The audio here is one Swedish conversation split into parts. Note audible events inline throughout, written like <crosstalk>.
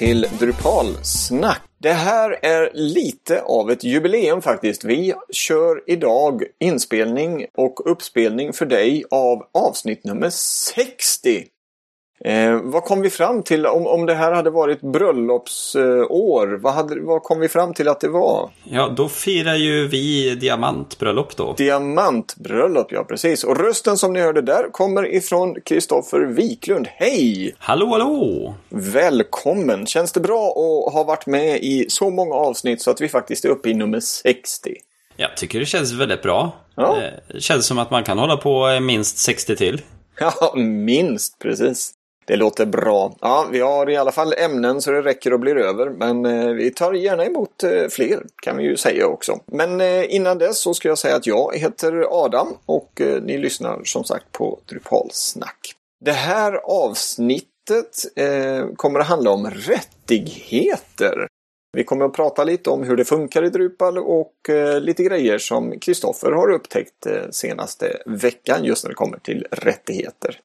Till Drupalsnack. Det här är lite av ett jubileum faktiskt. Vi kör idag inspelning och uppspelning för dig av avsnitt nummer 60. Eh, vad kom vi fram till om, om det här hade varit bröllopsår? Eh, vad, hade, vad kom vi fram till att det var? Ja, då firar ju vi diamantbröllop då. Diamantbröllop, ja precis. Och rösten som ni hörde där kommer ifrån Kristoffer Wiklund. Hej! Hallå, hallå! Välkommen! Känns det bra att ha varit med i så många avsnitt så att vi faktiskt är uppe i nummer 60? Jag tycker det känns väldigt bra. Ja. Eh, Det känns som att man kan hålla på eh, minst 60 till. <laughs> Ja, minst precis. Det låter bra. Ja, vi har i alla fall ämnen så det räcker och blir över. Men eh, vi tar gärna emot eh, fler kan vi ju säga också. Men eh, innan dess så ska jag säga att jag heter Adam och eh, ni lyssnar som sagt på Drupalsnack. Det här avsnittet eh, kommer att handla om rättigheter. Vi kommer att prata lite om hur det funkar i Drupal och eh, lite grejer som Kristoffer har upptäckt eh, senaste veckan just när det kommer till rättigheter.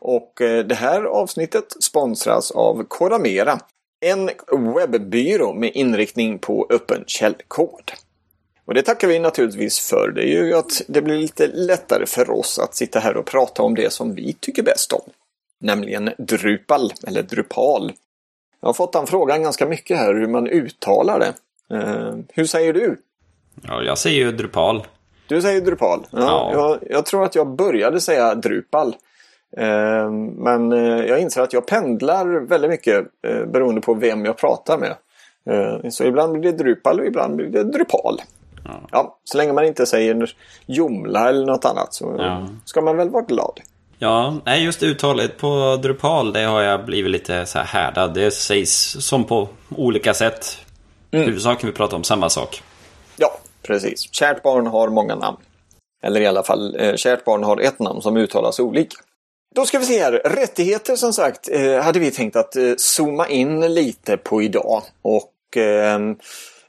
Och eh, det här avsnittet sponsras av Kodamera. En webbyrå med inriktning på öppen källkod. Och det tackar vi naturligtvis för. Det är ju att det blir lite lättare för oss att sitta här och prata om det som vi tycker bäst om. Nämligen Drupal, eller Drupal. Jag har fått den frågan ganska mycket här hur man uttalar det. Eh, hur säger du? Ja, jag säger ju Drupal. Du säger Drupal. Ja, Ja. Jag, jag tror att jag började säga Drupal. Eh, men eh, jag inser att jag pendlar väldigt mycket eh, beroende på vem jag pratar med. Eh, så ibland blir det Drupal och ibland blir det Drupal. Ja. Ja, så länge man inte säger Jomla eller något annat så Ja. ska man väl vara glad. Ja, nej just uttalet på Drupal, det har jag blivit lite så här härdad. Det sägs som på olika sätt. Mm. Huvudsaken vi pratar om samma sak. Ja, precis. Kärt barn har många namn. Eller i alla fall, eh, kärt barn har ett namn som uttalas olika. Då ska vi se här. Rättigheter som sagt eh, hade vi tänkt att eh, zooma in lite på idag. Och eh,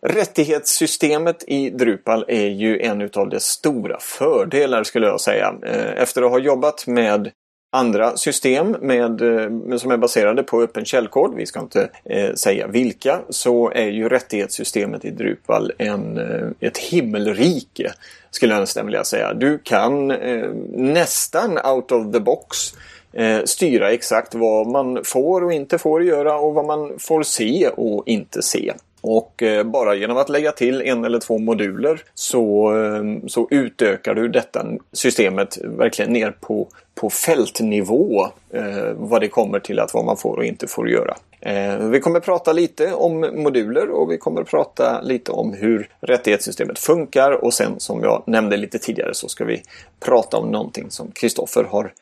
Rättighetssystemet i Drupal är ju en av dess stora fördelar skulle jag säga. Eh, Efter att ha jobbat med andra system med, eh, som är baserade på öppen källkod, vi ska inte eh, säga vilka, så är ju rättighetssystemet i Drupal en, eh, ett himmelrike skulle jag nästan vilja säga. Du kan eh, nästan out of the box eh, styra exakt vad man får och inte får göra och vad man får se och inte se. Och eh, bara genom att lägga till en eller två moduler så, eh, så utökar du detta systemet verkligen ner på, på fältnivå eh, vad det kommer till att vad man får och inte får göra. Eh, vi kommer prata lite om moduler och vi kommer prata lite om hur rättighetssystemet funkar och sen som jag nämnde lite tidigare så ska vi prata om någonting som Kristoffer har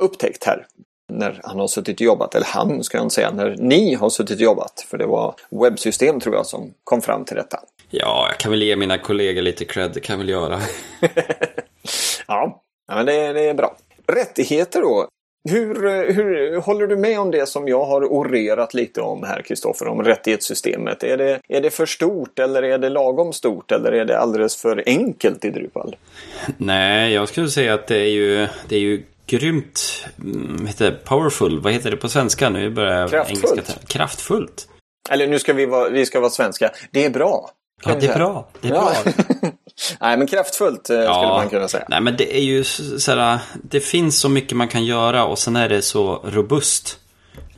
upptäckt här när han har suttit och jobbat, eller han ska jag inte säga, när ni har suttit och jobbat. För det var webbsystem tror jag som kom fram till detta. Ja, jag kan väl ge mina kollegor lite cred, det kan jag väl göra. <laughs> Ja, men det, det är bra. Rättigheter då. Hur, hur håller du med om det som jag har orerat lite om här Kristoffer, om rättighetssystemet? Är det, är det för stort eller är det lagom stort eller är det alldeles för enkelt i Drupal? Nej, jag skulle säga att det är ju, det är ju grymt, mm, heter powerful, vad heter det på svenska? Nu börjar jag Kraftfullt. engelska. Kraftfullt. Eller nu ska vi vara, vi ska vara svenska. Det är bra. Ja, det är bra. Det är Ja. bra. <laughs> Nej, men kraftfullt eh, skulle man kunna säga. Nej, men det är ju så- såhär, det finns så mycket man kan göra och sen är det så robust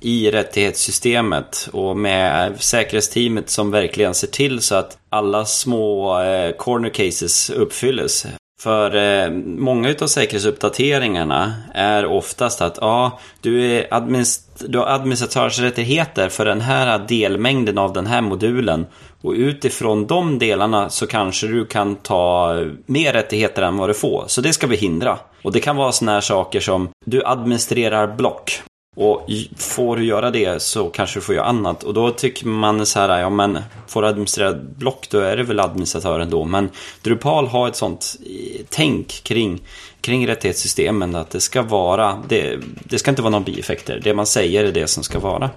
i rättighetssystemet och med säkerhetsteamet som verkligen ser till så att alla små eh, corner cases uppfylls. För eh, många utav säkerhetsuppdateringarna är oftast att ja, du, är administ- du har administratörsrättigheter för den här delmängden av den här modulen. Och utifrån de delarna så kanske du kan ta mer rättigheter än vad du får. Så det ska vi hindra. Och det kan vara sådana här saker som du administrerar block. Och får du göra det så kanske du får göra annat. Och då tycker man så här, ja men får du administrera block då är det väl administratören då. Men Drupal har ett sånt eh, tänk kring, kring rättighetssystemen att det ska vara, det, det ska inte vara några bieffekter. Det man säger är det som ska vara.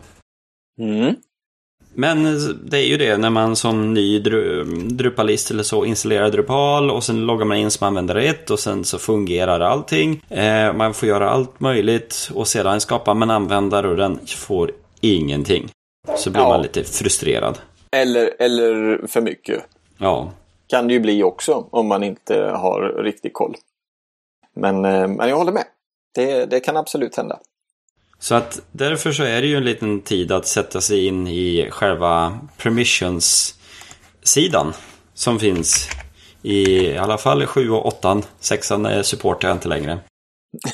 Mm. Men det är ju det när man som ny dru Drupalist eller så installerar Drupal och sen loggar man in som användare 1 och sen så fungerar allting. Eh, man får göra allt möjligt och sedan skapar man användare och den får ingenting. Så blir Ja. man lite frustrerad. Eller, eller för mycket. Ja, Kan det ju bli också om man inte har riktig koll. Men, eh, men jag håller med. Det, det kan absolut hända. Så att därför så är det ju en liten tid att sätta sig in i själva permissions-sidan som finns i, i alla fall 7 och 8. 6 supportar jag inte längre.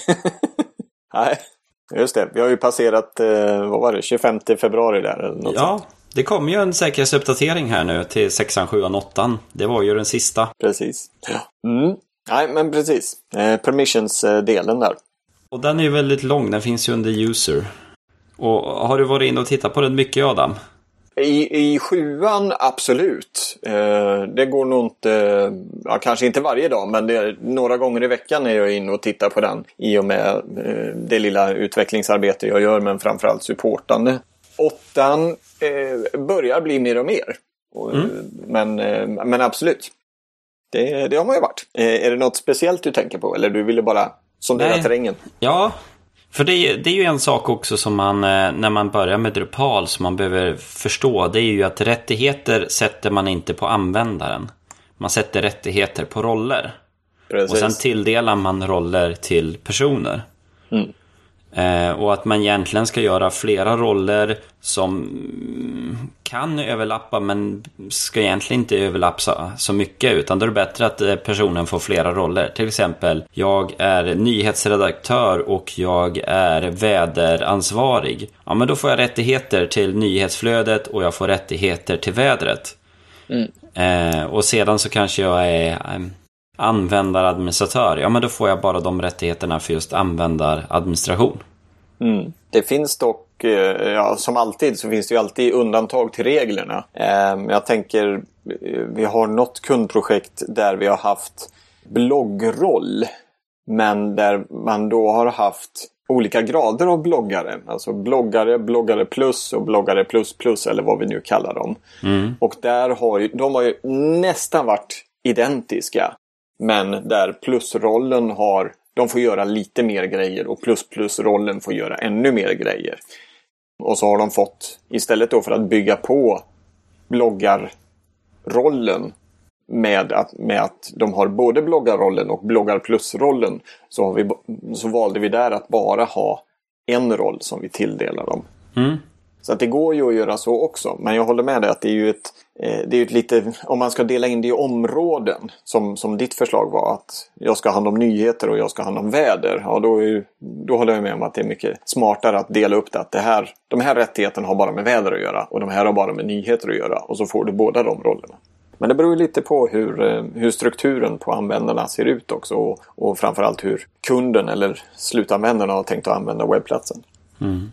<laughs> Nej, just det. Vi har ju passerat, eh, vad var det, 25 februari där eller något Ja, sånt. det kommer ju en säkerhetsuppdatering här nu till 6, 7 och 8. Det var ju den sista. Precis. Mm. Nej, men precis. Eh, Permissions-delen där. Och den är ju väldigt lång, den finns ju under user. Och har du varit inne och tittat på den mycket Adam? I, I sjuan, absolut. Eh, det går nog inte, ja, kanske inte varje dag, men det, några gånger i veckan är jag inne och tittar på den. I och med eh, det lilla utvecklingsarbete jag gör, men framförallt supportande. Åttan eh, börjar bli mer och mer. Och, eh, men, eh, men absolut. Det, det har man ju varit. Eh, är det något speciellt du tänker på? Eller du ville bara sondera Nej. terrängen? Ja, för det är, det är ju en sak också som man, eh, när man börjar med Drupal, som man behöver förstå. Det är ju att rättigheter sätter man inte på användaren. Man sätter rättigheter på roller. Precis. Och sen tilldelar man roller till personer. Mm. Eh, och att man egentligen ska göra flera roller som mm, kan överlappa men ska egentligen inte överlappa så- mycket. Utan då är det bättre att eh, personen får flera roller. Till exempel, jag är nyhetsredaktör och jag är väderansvarig. Ja, men då får jag rättigheter till nyhetsflödet och jag får rättigheter till vädret. Eh, och sedan så kanske jag är användaradministratör. Ja, men då får jag bara de rättigheterna för just användaradministration. Mm. Det finns dock, eh, ja, som alltid så finns det ju alltid undantag till reglerna. Eh, Jag tänker, eh, vi har något kundprojekt där vi har haft bloggroll. Men där man då har haft olika grader av bloggare. Alltså bloggare, bloggare plus och bloggare plus plus eller vad vi nu kallar dem. Och där har ju, de har ju nästan varit identiska. Men där plusrollen har, de får göra lite mer grejer och plus plus-rollen får göra ännu mer grejer. Och så har de fått, istället då för att bygga på bloggarrollen med att, med att de har både bloggarrollen och bloggar plus-rollen så, så valde vi där att bara ha en roll som vi tilldelar dem. Mm. Så att det går ju att göra så också. Men jag håller med dig att det är ju ett, eh, det är ett lite, om man ska dela in det i områden som, som ditt förslag var att jag ska ha hand om nyheter och jag ska ha hand om väder. Ja, då, är då håller jag med om att det är mycket smartare att dela upp det. Att det här, de här rättigheterna har bara med väder att göra och de här har bara med nyheter att göra. Och så får du båda de rollerna. Men det beror ju lite på hur, eh, hur strukturen på användarna ser ut också. Och, och framförallt hur kunden eller slutanvändarna har tänkt att använda webbplatsen. Mm.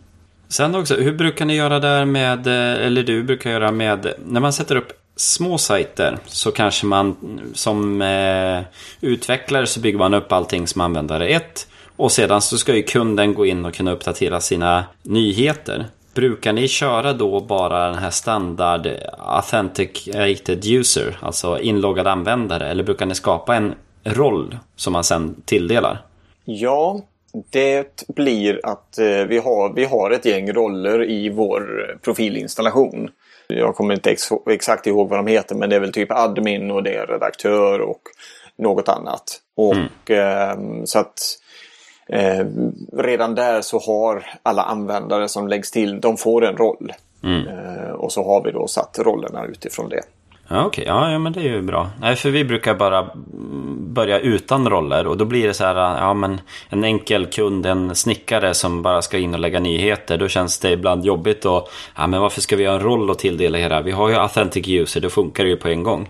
Sen också, hur brukar ni göra där med, eh, eller du brukar göra med, när man sätter upp små sajter så kanske man som eh, utvecklare så bygger man upp allting som användare 1 och sedan så ska ju kunden gå in och kunna uppdatera sina nyheter. Brukar ni köra då bara den här standard authenticated user, alltså inloggad användare, eller brukar ni skapa en roll som man sen tilldelar? Ja, det blir att eh, vi, har, vi har ett gäng roller i vår profilinstallation. Jag kommer inte ex exakt ihåg vad de heter men det är väl typ admin och det är redaktör och något annat. Och eh, så att eh, redan där så har alla användare som läggs till, de får en roll. Eh, och så har vi då satt rollerna utifrån det. Ja, okej. Ja, ja, men det är ju bra. Nej, för vi brukar bara mm, börja utan roller och då blir det så här, ja men en enkel kund, en snickare som bara ska in och lägga nyheter. Då känns det ibland jobbigt och, ja men varför ska vi ha en roll och tilldela hela? Vi har ju authentic user, då funkar det ju på en gång.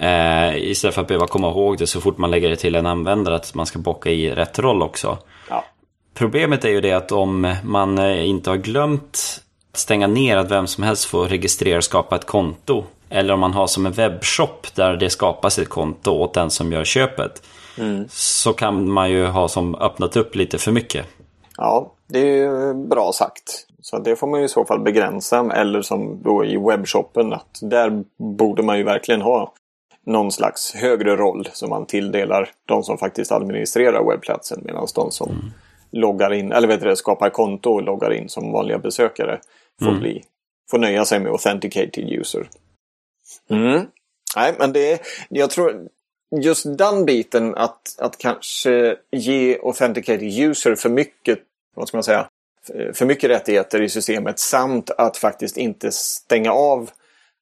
Eh, istället för att behöva komma ihåg det så fort man lägger det till en användare att man ska bocka i rätt roll också. Ja. Problemet är ju det att om man eh, inte har glömt att stänga ner att vem som helst får registrera och skapa ett konto. Eller om man har som en webbshop där det skapas ett konto åt den som gör köpet. Så kan man ju ha som öppnat upp lite för mycket. Ja, det är ju bra sagt. Så det får man ju i så fall begränsa. Eller som då i webbshoppen. Att där borde man ju verkligen ha någon slags högre roll som man tilldelar de som faktiskt administrerar webbplatsen. Medan de som loggar in, eller vet du, skapar konto och loggar in som vanliga besökare får, mm. bli, får nöja sig med authenticated user. Mm. Nej, men det är, jag tror just den biten att, att kanske ge authenticated user för mycket, vad ska man säga, för mycket rättigheter i systemet samt att faktiskt inte stänga av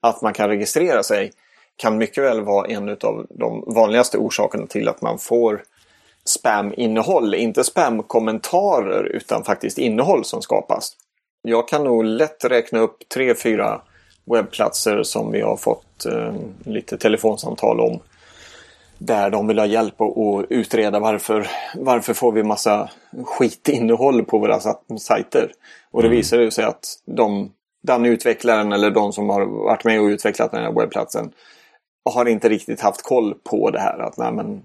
att man kan registrera sig kan mycket väl vara en av de vanligaste orsakerna till att man får spam-innehåll. Inte spam-kommentarer utan faktiskt innehåll som skapas. Jag kan nog lätt räkna upp tre, fyra webbplatser som vi har fått eh, lite telefonsamtal om. Där de vill ha hjälp att utreda varför, varför får vi massa skitinnehåll på våra sajter. Och det mm. visar sig att de, den utvecklaren eller de som har varit med och utvecklat den här webbplatsen har inte riktigt haft koll på det här. Att nej, men,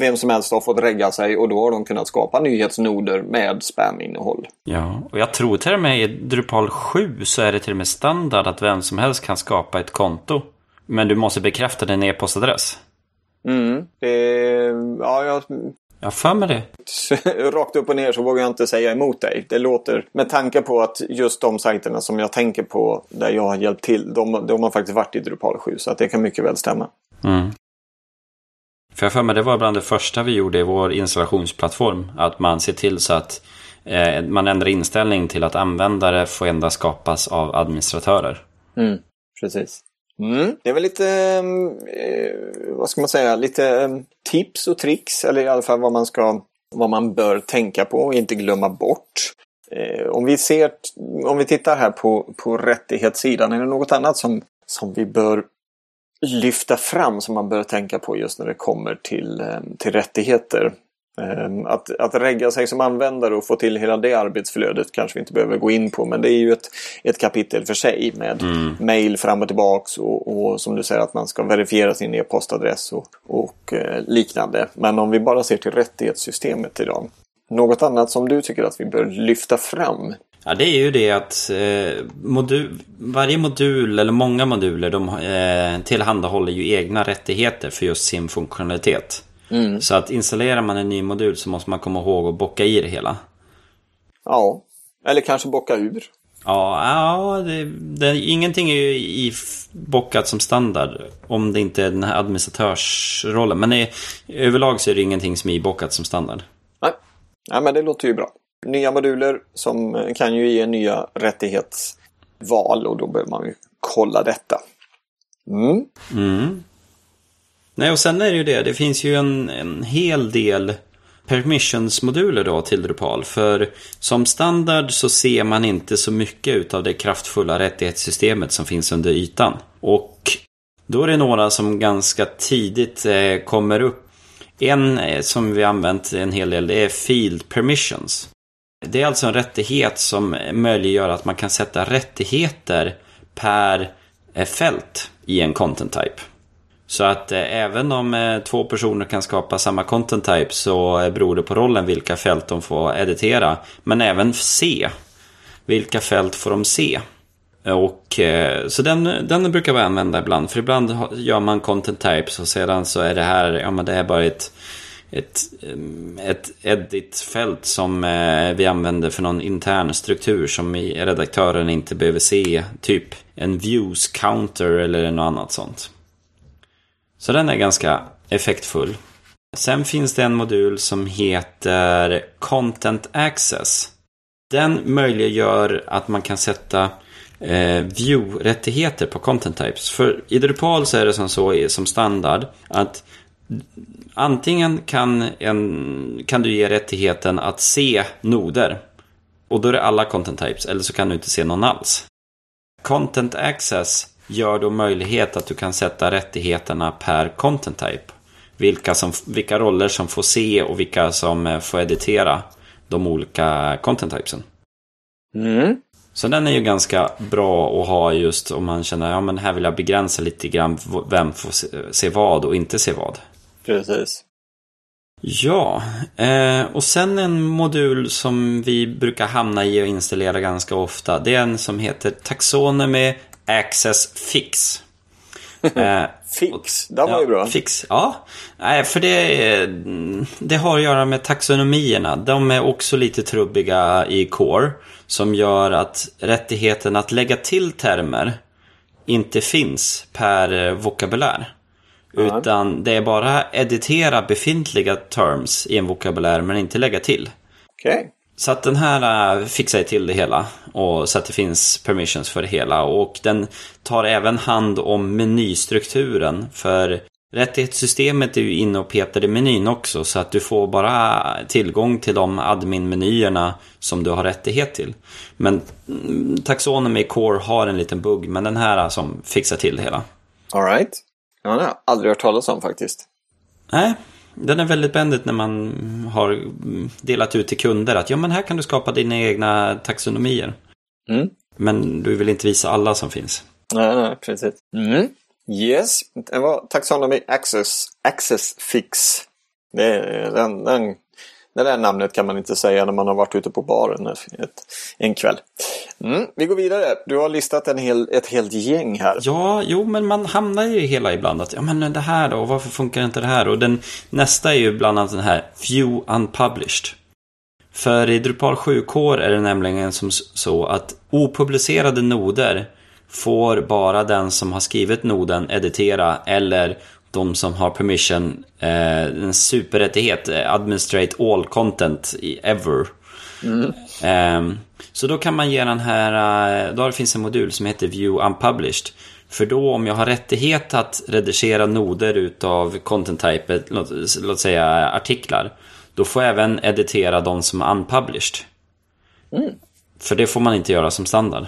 vem som helst har fått regga sig och då har de kunnat skapa nyhetsnoder med spam-innehåll. Ja, och jag tror till och med i Drupal 7 så är det till och med standard att vem som helst kan skapa ett konto. Men du måste bekräfta din e-postadress. Mm, det... Ja, jag... Jag för mig det. <laughs> Rakt upp och ner så vågar jag inte säga emot dig. Det låter, med tanke på att just de sajterna som jag tänker på där jag har hjälpt till, de, de har faktiskt varit i Drupal 7 så att det kan mycket väl stämma. Mm. För jag för mig det var bland det första vi gjorde i vår installationsplattform. Att man ser till så att eh, man ändrar inställning till att användare får endast skapas av administratörer. Mm, precis. Mm. Det är väl lite, mm, eh, vad ska man säga, lite mm, tips och tricks eller i alla fall vad man ska, vad man bör tänka på och inte glömma bort. Eh, om vi ser, om vi tittar här på, på rättighetssidan, är det något annat som, som vi bör lyfta fram som man bör tänka på just när det kommer till, eh, till rättigheter. Ehm, att, att regga sig som användare och få till hela det arbetsflödet kanske vi inte behöver gå in på men det är ju ett, ett kapitel för sig med mm. mail fram och tillbaks och, och, som du säger att man ska verifiera sin e-postadress och, och eh, liknande. Men om vi bara ser till rättighetssystemet idag. Något annat som du tycker att vi bör lyfta fram Ja, det är ju det att eh, modul, varje modul, eller många moduler, de eh, tillhandahåller ju egna rättigheter för just sin funktionalitet. Mm. Så att installerar man en ny modul så måste man komma ihåg att bocka i det hela. Ja, eller kanske bocka ur. Ja, ja det, det, ingenting är ju i bockat som standard om det inte är den här administratörsrollen. Men det, överlag så är det ingenting som är ibockat som standard. Nej, ja, men det låter ju bra nya moduler som eh, kan ju ge nya rättighetsval och då behöver man ju kolla detta. Mm. Mm. Nej, och sen är det ju det. Det finns ju en, en hel del permissionsmoduler då till Drupal. För som standard så ser man inte så mycket utav det kraftfulla rättighetssystemet som finns under ytan. Och då är det några som ganska tidigt eh, kommer upp. En eh, som vi använt en hel del, det är Field Permissions. Det är alltså en rättighet som möjliggör att man kan sätta rättigheter per eh, fält i en content type. Så att eh, även om eh, två personer kan skapa samma content type så beror det på rollen vilka fält de får editera. Men även se. Vilka fält får de se? Och, så den, den brukar vi använda ibland. För ibland gör man content types och sedan så är det här, ja men det är bara ett ett, eh, ett edit-fält som eh, vi använder för någon intern struktur som redaktören inte behöver se. Typ en views counter eller något annat sånt. Så den är ganska effektfull. Sen finns det en modul som heter Content Access. Den möjliggör att man kan sätta eh, view-rättigheter på content types. För i Drupal så är det som så som standard att Antingen kan, en, kan du ge rättigheten att se noder. Och då är det alla content types, eller så kan du inte se någon alls. Content access gör då möjlighet att du kan sätta rättigheterna per content type. Vilka, som, vilka roller som får se och vilka som eh, får editera de olika content typesen. Mm. Så den är ju ganska bra att ha just om man känner ja men här vill jag begränsa lite grann vem får se, se vad och inte se vad. Precis. Ja, eh, och sen en modul som vi brukar hamna i och installera ganska ofta. Det är en som heter Taxonomy Access Fix. <laughs> Eh, Fix, det var ja, ju bra. Fix, ja. Nej, för det, det har att göra med taxonomierna. De är också lite trubbiga i core. Som gör att rättigheten att lägga till termer inte finns per eh, vokabulär. Utan det är bara editera befintliga terms i en vokabulär men inte lägga till. Okej. Så att den här äh, fixar till det hela och så att det finns permissions för det hela och den tar även hand om menystrukturen för rättighetssystemet är ju inne och petar i menyn också så att du får bara tillgång till de admin-menyerna som du har rättighet till. Men mm, Taxonomy Core har en liten bugg men den här äh, som fixar till det hela. Alright. Ja, det har jag aldrig hört talas om faktiskt. Nej, den är väldigt bändigt när man har delat ut till kunder att ja men här kan du skapa dina egna taxonomier. Mm. Men du vill inte visa alla som finns. Nej, nej, precis. Mm. Yes, det var Taxonomy Access, Access Fix. Det den, den, det där namnet kan man inte säga när man har varit ute på baren ett, en kväll. Mm. Vi går vidare. Du har listat en hel, ett helt gäng här. Ja, jo, men man hamnar ju hela ibland att ja, men det här då, varför funkar inte det här? Och den nästa är ju bland annat den här Few Unpublished. För i Drupal 7 Core är det nämligen som så att opublicerade noder får bara den som har skrivit noden editera eller de som har permission, eh, en superrättighet, eh, administrate all content ever. Mm. Eh, så då kan man ge den här, eh, då finns en modul som heter View Unpublished. För då om jag har rättighet att redigera noder utav content type, låt, låt säga artiklar, då får jag även editera de som är unpublished. Mm. För det får man inte göra som standard.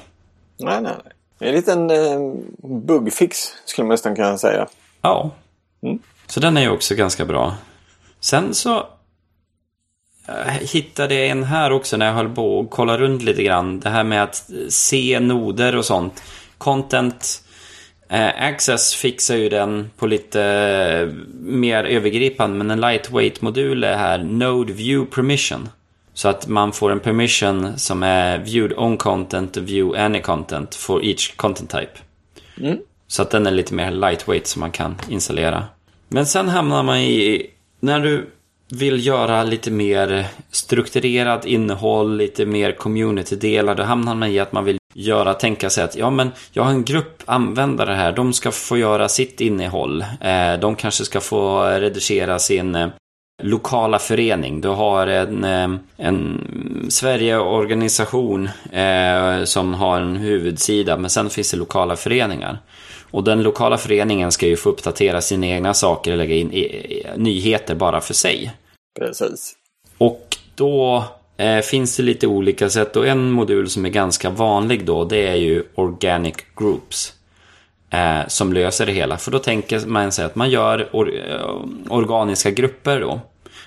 Nej, nej, nej. En liten eh, bugfix skulle man nästan kunna säga. Ja. Mm. Så den är ju också ganska bra. Sen så eh, hittade jag en här också när jag höll på och kolla runt lite grann. Det här med att se noder och sånt. Content eh, Access fixar ju den på lite eh, mer övergripande. Men en lightweight-modul är här Node View Permission. Så att man får en permission som är viewed on content och view any content for each content type. Mm. Så att den är lite mer lightweight som man kan installera. Men sen hamnar man i, när du vill göra lite mer strukturerat innehåll, lite mer community-delar, då hamnar man i att man vill göra, tänka sig att ja men jag har en grupp användare här, de ska få göra sitt innehåll. Eh, de kanske ska få redigera sin eh, lokala förening. Du har en, eh, en Sverigeorganisation som har en huvudsida men sen finns det lokala föreningar. Och den lokala föreningen ska ju få uppdatera sina egna saker och lägga in nyheter bara för sig. Precis. Och då eh, finns det lite olika sätt och en modul som är ganska vanlig då det är ju Organic Groups. Eh, som löser det hela. För då tänker man sig att man gör or organiska grupper då.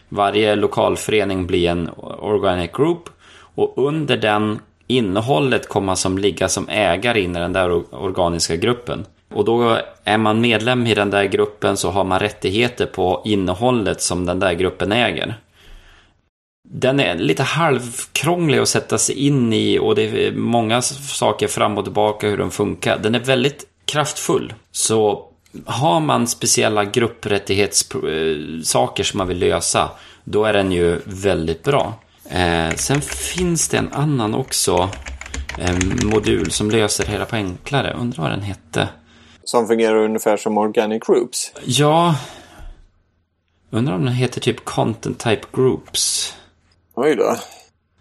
Varje lokalförening blir en organic group och under den innehållet kommer som ligga som ägare in i den där organiska gruppen. Och då är man medlem i den där gruppen så har man rättigheter på innehållet som den där gruppen äger. Den är lite halvkrånglig att sätta sig in i och det är många saker fram och tillbaka hur den funkar. Den är väldigt kraftfull. Så har man speciella grupprättighetssaker eh, som man vill lösa, då är den ju väldigt bra. Eh, sen finns det en annan också, en modul som löser det hela på enklare. Undrar vad den hette? Som fungerar ungefär som Organic Groups. Ja. Undrar om den heter typ Content Type Groups. Oj då.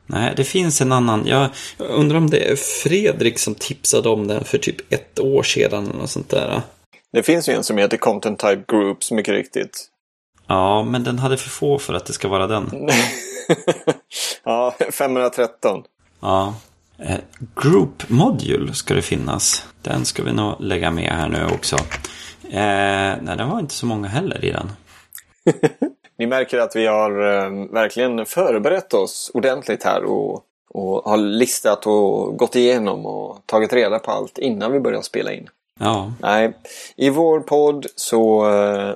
Nej, det finns en annan. Jag undrar om det är Fredrik som tipsade om den för typ ett år sedan eller något sånt där. Det finns ju en som heter Content Type Groups, mycket riktigt. Ja, men den hade för få för att det ska vara den. <laughs> ja, 513. Ja. Eh, group Module ska det finnas. Den ska vi nog lägga med här nu också. Eh, nej, det var inte så många heller i den. <laughs> Ni märker att vi har eh, verkligen förberett oss ordentligt här och, och har listat och gått igenom och tagit reda på allt innan vi börjar spela in. Ja. Nej, i vår podd så,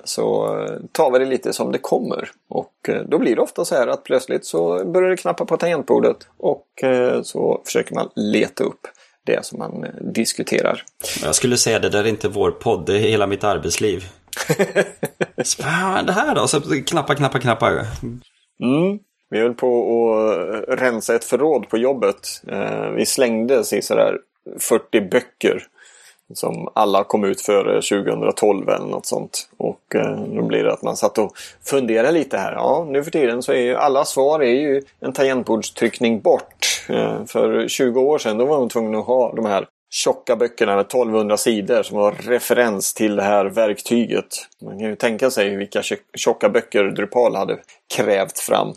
så tar vi det lite som det kommer. Och då blir det ofta så här att plötsligt så börjar det knappa på tangentbordet och så försöker man leta upp det som man eh, diskuterar. Jag skulle säga det där är inte vår podd, det är hela mitt arbetsliv. <laughs> Det här då? Så knappa, knappa, knappa. Mm. Vi höll på att rensa ett förråd på jobbet. Eh, vi slängde sådär 40 böcker som alla kom ut före 2012 eller något sånt. Och eh, då blir det att man satt och funderade lite här. Ja, nu för tiden så är ju alla svar är ju en tangentbordstryckning bort. Eh, för 20 år sedan då var man tvungen att ha de här tjocka böckerna med 1200 sidor som var referens till det här verktyget. Man kan ju tänka sig vilka tjocka böcker Drupal hade krävt fram.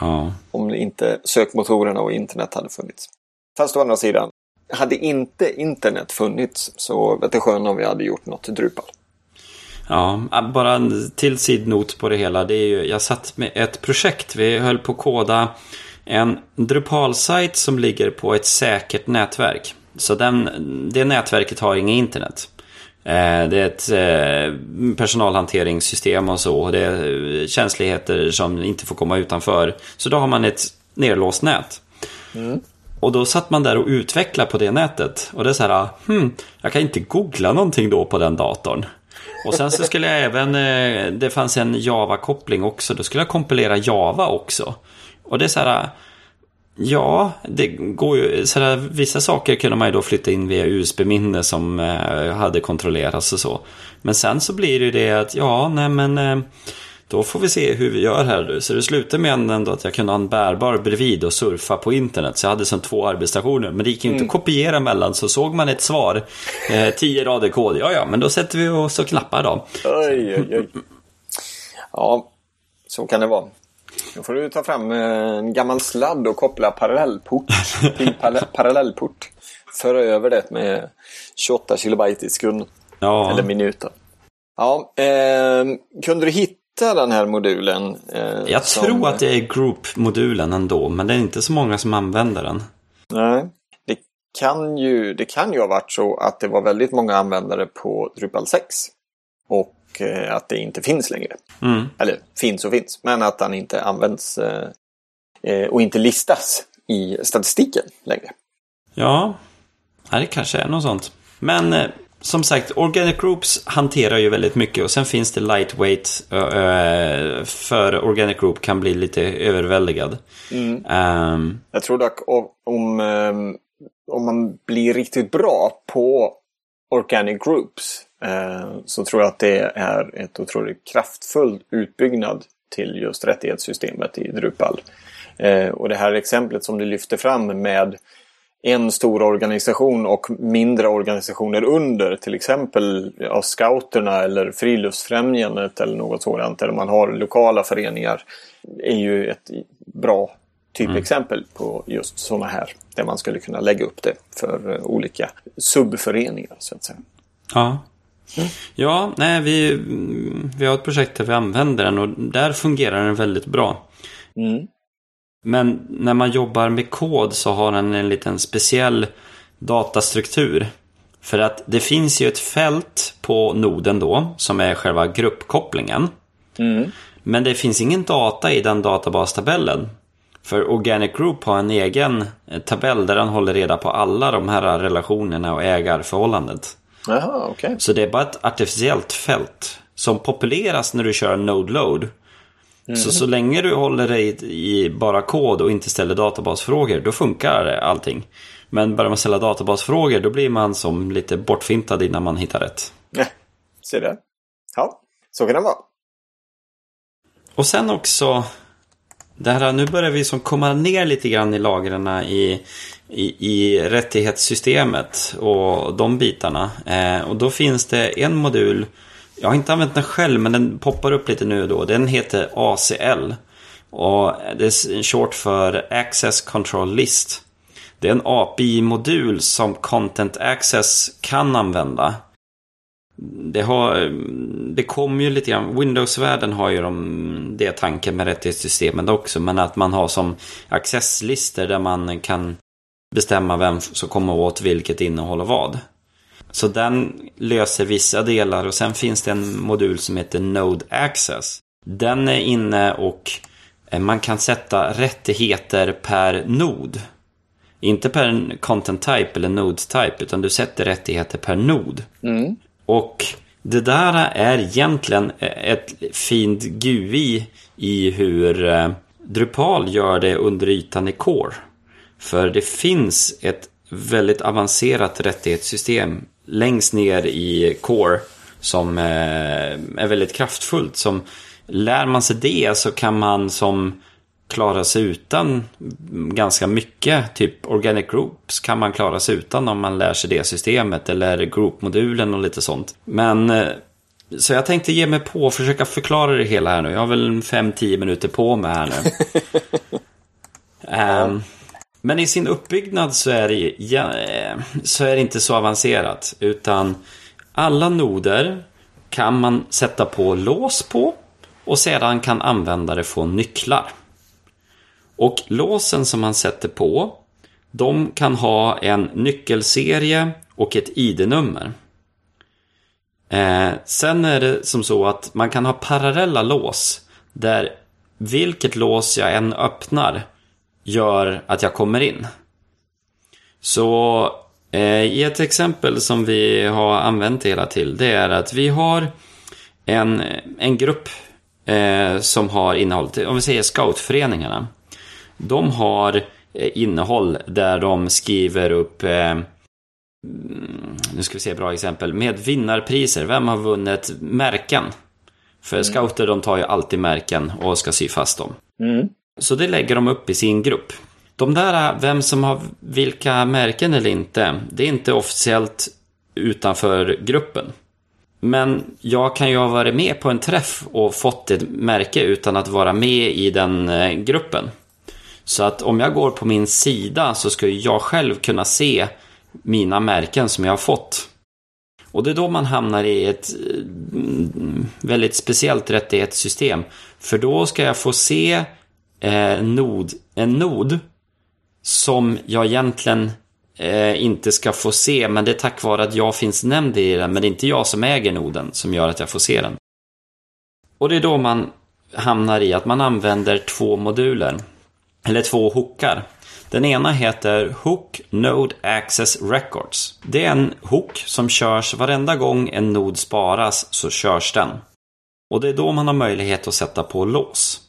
Ja. Om inte sökmotorerna och internet hade funnits. Fast å andra sidan, hade inte internet funnits så vet det skön om vi hade gjort något Drupal. Ja, bara en till sidnot på det hela. Det är ju, jag satt med ett projekt. Vi höll på att koda en Drupal-sajt som ligger på ett säkert nätverk. Så den, det nätverket har inget internet. Eh, det är ett eh, personalhanteringssystem och så. Det är känsligheter som inte får komma utanför. Så då har man ett nerlåst nät. Mm. Och då satt man där och utvecklade på det nätet. Och det är så här, hmm, jag kan inte googla någonting då på den datorn. Och sen så skulle jag även, eh, det fanns en Java-koppling också, då skulle jag kompilera Java också. Och det är så här, ja, det går ju, så här, vissa saker kunde man ju då flytta in via USB-minne som eh, hade kontrollerats och så. Men sen så blir det ju det att, ja, nej men eh, då får vi se hur vi gör här. Så det slutade med ändå att jag kunde ha en bärbar bredvid och surfa på internet. Så jag hade som två arbetsstationer. Men det gick ju inte mm. att kopiera mellan. Så såg man ett svar, eh, tio rader kod. Ja, ja, men då sätter vi oss och knappar då. Oj, oj, oj. Ja, så kan det vara. Då får du ta fram eh, en gammal sladd och koppla parallellport till <laughs> parallellport. Föra över det med 28 kilobyte i sekund. Ja. Eller minuter. Ja, eh, kunde du hitta hitta den här modulen? Eh, jag som... tror att det är Group-modulen ändå, men det är inte så många som använder den. Nej, det kan ju, det kan ju ha varit så att det var väldigt många användare på Drupal 6. Och eh, att det inte finns längre. Mm. Eller finns och finns, men att den inte används eh, eh och inte listas i statistiken längre. Ja, det kanske är något sånt. Men eh, som sagt, Organic Groups hanterar ju väldigt mycket och sen finns det lightweight för Organic Group kan bli lite överväldigad. Mm. Um, Jag tror dock om, ehm, om man blir riktigt bra på Organic Groups eh, så tror jag att det är ett otroligt kraftfull utbyggnad till just rättighetssystemet i Drupal. Eh, och det här exemplet som du lyfter fram med en stor organisation och mindre organisationer under. Till exempel ja, scouterna eller friluftsfrämjandet eller något sådant. Eller man har lokala föreningar. är ju ett bra typexempel mm. på just sådana här. Där man skulle kunna lägga upp det för uh, olika subföreningar så att säga. Ja. Mm. Ja, nej, vi, vi har ett projekt där vi använder den och där fungerar den väldigt bra. Mm. Men när man jobbar med kod så har den en liten speciell datastruktur. För att det finns ju ett fält på noden då som är själva gruppkopplingen. Mm. Men det finns ingen data i den databastabellen. För Organic Group har en egen eh, tabell där den håller reda på alla de här relationerna och ägarförhållandet. Aha, okay. Så det är bara ett artificiellt fält som populeras när du kör Node Load. Mm. Så så länge du håller dig i bara kod och inte ställer databasfrågor, då funkar allting. Men börjar man ställa databasfrågor, då blir man som lite bortfintad innan man hittar rätt. Ja, se det. Ja, så kan det vara. Och sen också, det här, nu börjar vi som komma ner lite grann i lagren i, i, i rättighetssystemet och de bitarna. Eh, och då finns det en modul jag har inte använt den själv men den poppar upp lite nu och då. Den heter ACL. Och det är short för Access Control List. Det är en API-modul som Content Access kan använda. Det, har, det kommer ju lite grann, Windows-världen har ju de, det tanken med rättighetssystemen också. Men att man har som accesslistor där man kan bestämma vem som kommer åt vilket innehåll och vad. Så den löser vissa delar och sen finns det en modul som heter Node Access. Den är inne och eh, man kan sätta rättigheter per nod. Inte per content type eller node type, utan du sätter rättigheter per nod. Mm. Och det där är egentligen ett fint GUI i hur eh, Drupal gör det under ytan i Core. För det finns ett väldigt avancerat rättighetssystem längst ner i Core som eh, är väldigt kraftfullt. Som lär man sig det så kan man som klara sig utan ganska mycket. Typ Organic Groups kan man klara sig utan om man lär sig det systemet. Eller Group-modulen och lite sånt. Men eh, så jag tänkte ge mig på och försöka förklara det hela här nu. Jag har väl 5-10 minuter på mig här nu. <laughs> um, men i sin uppbyggnad så är, det, ja, eh, så är det inte så avancerat. Utan alla noder kan man sätta på lås på. Och sedan kan användare få nycklar. Och låsen som man sätter på, de kan ha en nyckelserie och ett ID-nummer. Eh, sen är det som så att man kan ha parallella lås där vilket lås jag än öppnar gör att jag kommer in. Så eh, i ett exempel som vi har använt det hela till, det är att vi har en, en grupp eh, som har innehåll, om vi säger scoutföreningarna. De har eh, innehåll där de skriver upp eh, mm, nu ska vi se bra exempel, med vinnarpriser. Vem har vunnit märken? För mm. scouter de tar ju alltid märken och ska sy fast dem. Mm. Så det lägger de upp i sin grupp. De där, eh, vem som har vilka märken eller inte, det är inte officiellt utanför gruppen. Men jag kan ju ha varit med på en träff och fått ett märke utan att vara med i den eh, gruppen. Så att om jag går på min sida så ska jag själv kunna se mina märken som jag har fått. Och det är då man hamnar i ett eh, väldigt speciellt rättighetssystem. För då ska jag få se eh, nod, en nod som jag egentligen eh, inte ska få se, men det är tack vare att jag finns nämnd i den, men det är inte jag som äger noden som gör att jag får se den. Och det är då man hamnar i att man använder två moduler, eller två hookar. Den ena heter Hook Node Access Records. Det är en hook som körs varenda gång en nod sparas så körs den. Och det är då man har möjlighet att sätta på lås.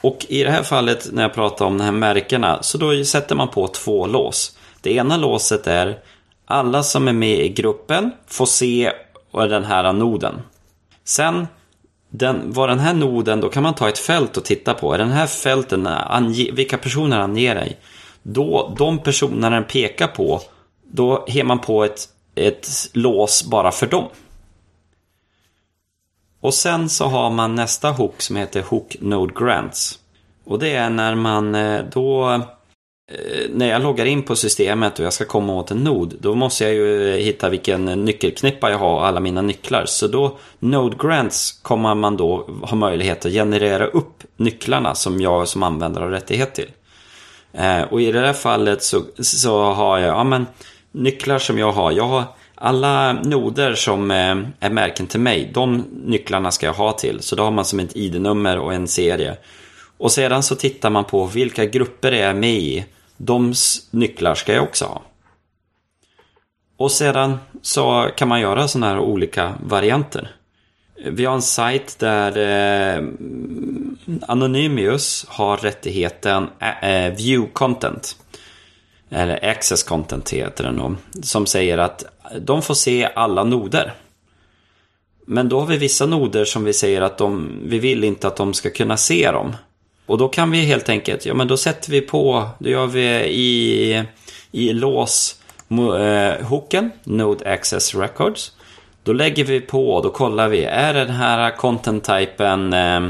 Och i det här fallet när jag pratar om de här märkena så då sätter man på två lås. Det ena låset är alla som är med i gruppen får se den här noden. Sen den, vad den här noden, då kan man ta ett fält och titta på. Är den här fälten, ange, vilka personer anger dig? Då, de personerna den pekar på, då ger man på ett, ett lås bara för dem. Och sen så har man nästa hook som heter Hook Node Grants. Och det är när man eh, då eh, när jag loggar in på systemet och jag ska komma åt en nod, då måste jag ju eh, hitta vilken nyckelknippa jag har, och alla mina nycklar. Så då, Node Grants, kommer man då ha möjlighet att generera upp nycklarna som jag som användare har rättighet till. Eh, och i det här fallet så, så har jag, ja men, nycklar som jag har. Jag har alla noder som eh, är märken till mig, de nycklarna ska jag ha till. Så då har man som ett ID-nummer och en serie. Och sedan så tittar man på vilka grupper det är med i. De nycklar ska jag också ha. Och sedan så kan man göra sådana här olika varianter. Vi har en sajt där eh, Anonymous har rättigheten eh, eh View Content. Eller Access Content heter den då. Som säger att de får se alla noder. Men då har vi vissa noder som vi säger att de, vi vill inte att de ska kunna se dem. Och då kan vi helt enkelt, ja men då sätter vi på, då gör vi i, i lås eh, hooken, Node Access Records. Då lägger vi på, då kollar vi, är den här content-typen eh,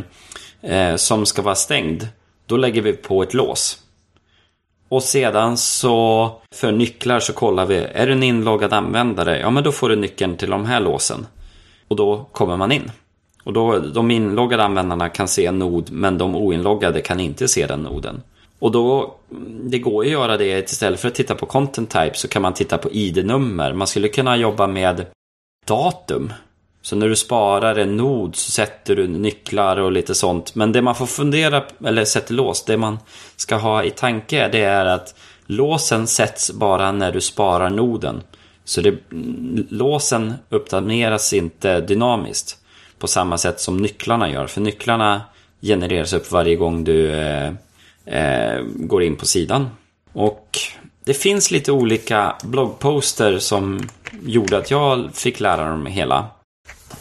eh, som ska vara stängd? Då lägger vi på ett lås. Och sedan så för nycklar så kollar vi, är du en inloggad användare? Ja men då får du nyckeln till de här låsen. Och då kommer man in. Och då, de inloggade användarna kan se en nod men de oinloggade kan inte se den noden. Och då, mm, det går ju att göra det istället för att titta på content type så kan man titta på ID-nummer. Man skulle kunna jobba med datum. Så när du sparar en nod så sätter du nycklar och lite sånt. Men det man får fundera, eller sätter lås, det man ska ha i tanke det är att låsen sätts bara när du sparar noden. Så det, låsen uppdateras inte dynamiskt på samma sätt som nycklarna gör. För nycklarna genereras upp varje gång du eh, eh, går in på sidan. Och det finns lite olika bloggposter som gjorde att jag fick lära dem hela.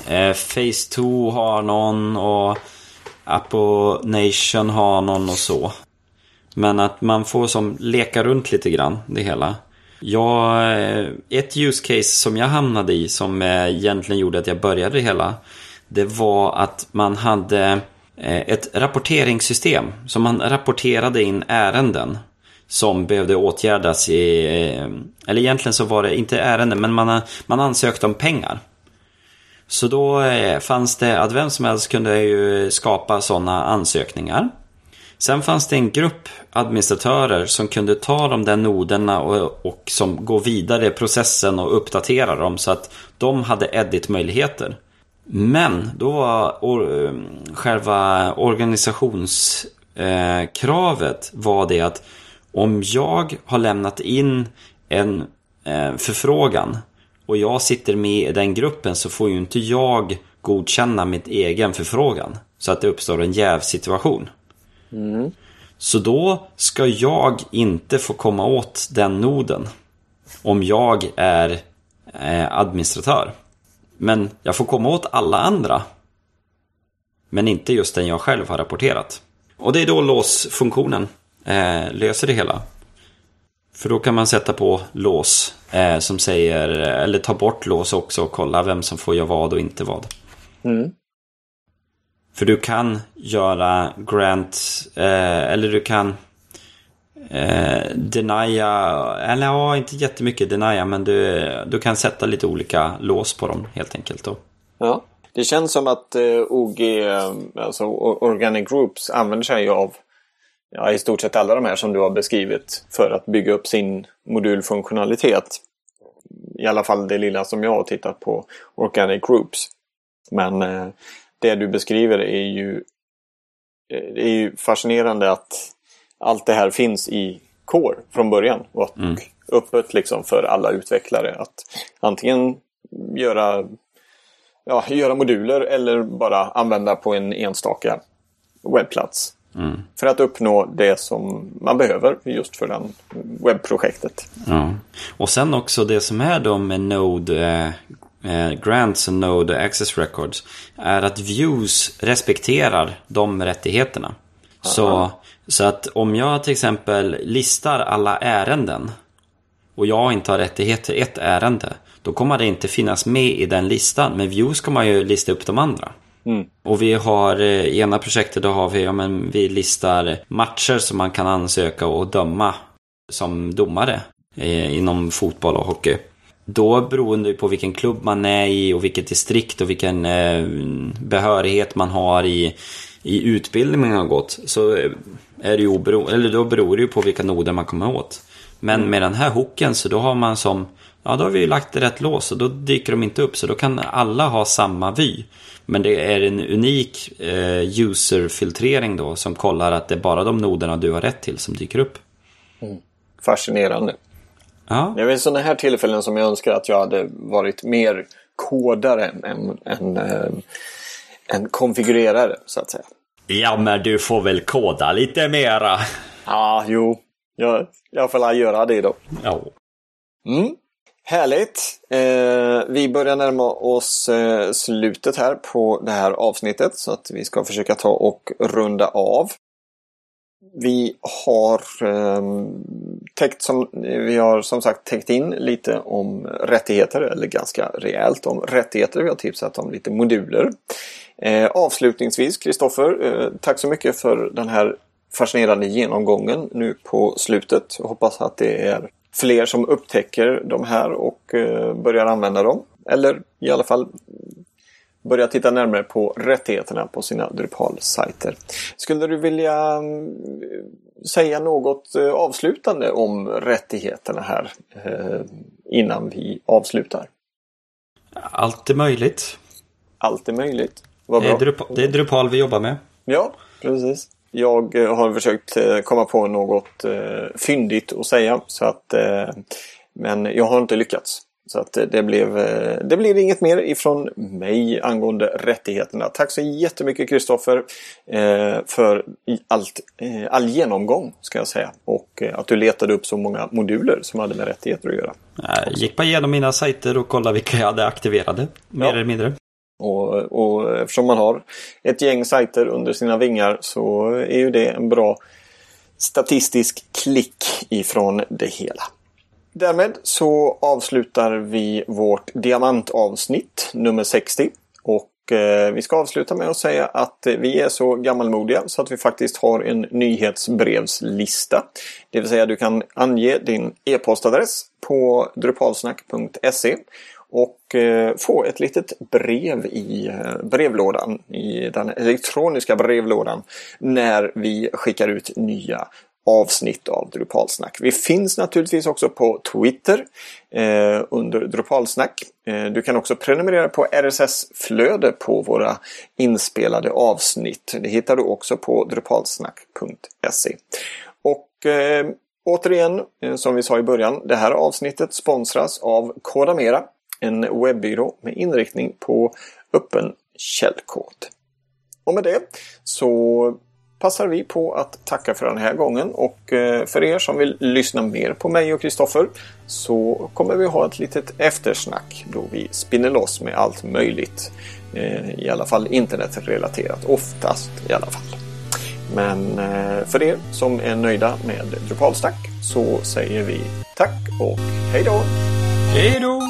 Eh, Phase 2 har någon och Apple Nation har någon och så. Men att man får som leka runt lite grann det hela. Ja, eh, ett use case som jag hamnade i som egentligen gjorde att jag började det hela. Det var att man hade eh, ett rapporteringssystem. Så man rapporterade in ärenden som behövde åtgärdas i... Eh, eller egentligen så var det inte ärenden, men man, man ansökte om pengar. Så då eh, fanns det att vem som helst kunde ju skapa sådana ansökningar. Sen fanns det en grupp administratörer som kunde ta de där noderna och, och som går vidare i processen och uppdatera dem så att de hade edit-möjligheter. Men då var or, eh, själva organisationskravet eh, var det att om jag har lämnat in en eh, förfrågan och jag sitter med i den gruppen så får ju inte jag godkänna mitt egen förfrågan. Så att det uppstår en jävsituation. Mm. Så då ska jag inte få komma åt den noden. Om jag är eh, administratör. Men jag får komma åt alla andra. Men inte just den jag själv har rapporterat. Och det är då låsfunktionen eh, löser det hela. För då kan man sätta på lås eh, som säger, eller ta bort lås också och kolla vem som får göra vad och inte vad. Mm. För du kan göra grant, eh, eller du kan eh, denia, eller ja, inte jättemycket denia, men du, du kan sätta lite olika lås på dem helt enkelt. Då. Ja, det känns som att eh, OG, eh, alltså Organic Groups, använder sig av ja, i stort sett alla de här som du har beskrivit för att bygga upp sin modulfunktionalitet. I alla fall det lilla som jag har tittat på Organic Groups. Men eh, det du beskriver är ju, eh, det är ju fascinerande att allt det här finns i Core från början. Och mm. öppet liksom för alla utvecklare att antingen göra, ja, göra moduler eller bara använda på en enstaka webbplats. Mm. För att uppnå det som man behöver just för det webbprojektet. Ja. Och sen också det som är då med Node eh, eh, grants och Node Access Records är att views respekterar de rättigheterna. Så, så att om jag till exempel listar alla ärenden och jag inte har rättighet till ett ärende, då kommer det inte finnas med i den listan. Men views kommer ju lista upp de andra. Mm. Och vi har eh, i ena projektet då har vi, ja men vi listar matcher som man kan ansöka och döma som domare eh, inom fotboll och hockey. Då beroende på vilken klubb man är i och vilket distrikt och vilken eh, behörighet man har i, i utbildning man har gått. Så är det ju obero, eller då beror det ju på vilka noder man kommer åt. Men med den här hooken så då har man som, ja då har vi lagt det rätt lås och då dyker de inte upp. Så då kan alla ha samma vy. Men det är en unik eh, user-filtrering då som kollar att det är bara de noderna du har rätt till som dyker upp. Mm. Fascinerande. Ja. Det är väl sådana här tillfällen som jag önskar att jag hade varit mer kodare än, än, äh, än konfigurerare så att säga. Ja, men du får väl koda lite mera. Ja, jo. Jag, jag får göra det då. Ja. Mm. Härligt! Eh, vi börjar närma oss eh, slutet här på det här avsnittet så att vi ska försöka ta och runda av. Vi har eh, täckt som, vi har som sagt täckt in lite om rättigheter, eller ganska rejält om rättigheter. Vi har tipsat om lite moduler. Eh, avslutningsvis, Kristoffer, eh, tack så mycket för den här fascinerande genomgången nu på slutet. Jag hoppas att det är fler som upptäcker de här och eh, börjar använda dem. Eller i alla fall börja titta närmare på rättigheterna på sina Drupal-sajter. Skulle du vilja mm, säga något eh, avslutande om rättigheterna här eh, innan vi avslutar? Allt är möjligt. Allt är möjligt. Vad bra. Det är, Drupal, det är Drupal vi jobbar med. Ja, precis. Jag har försökt komma på något fyndigt att säga. Så att, men jag har inte lyckats. Så att det blev, eh, det blir inget mer ifrån mig angående rättigheterna. Tack så jättemycket Kristoffer eh, för allt, eh, all genomgång ska jag säga. Och att du letade upp så många moduler som hade med rättigheter att göra. Jag gick bara igenom mina sajter och kollade vilka jag hade aktiverade. Mer ja. eller mindre. Och, och eftersom man har ett gäng sajter under sina vingar så är ju det en bra statistisk klick ifrån det hela. Därmed så avslutar vi vårt diamantavsnitt nummer 60. Och eh, vi ska avsluta med att säga att vi är så gammalmodiga så att vi faktiskt har en nyhetsbrevslista. Det vill säga du kan ange din e-postadress på drupalsnack.se och eh, få ett litet brev i eh, brevlådan, i den elektroniska brevlådan, när vi skickar ut nya avsnitt av Drupalsnack. Vi finns naturligtvis också på Twitter eh, under Drupalsnack. Eh, du kan också prenumerera på RSS-flöde på våra inspelade avsnitt. Det hittar du också på drupalsnack.se. Och eh, återigen, eh, som vi sa i början, det här avsnittet sponsras av Kodamera, en webbyrå med inriktning på öppen källkod. Och med det så passar vi på att tacka för den här gången och eh, för er som vill lyssna mer på mig och Kristoffer så kommer vi ha ett litet eftersnack då vi spinner loss med allt möjligt. Eh, I alla fall internetrelaterat, oftast i alla fall. Men eh, för er som är nöjda med Drupalstack så säger vi tack och hej då! Hej då!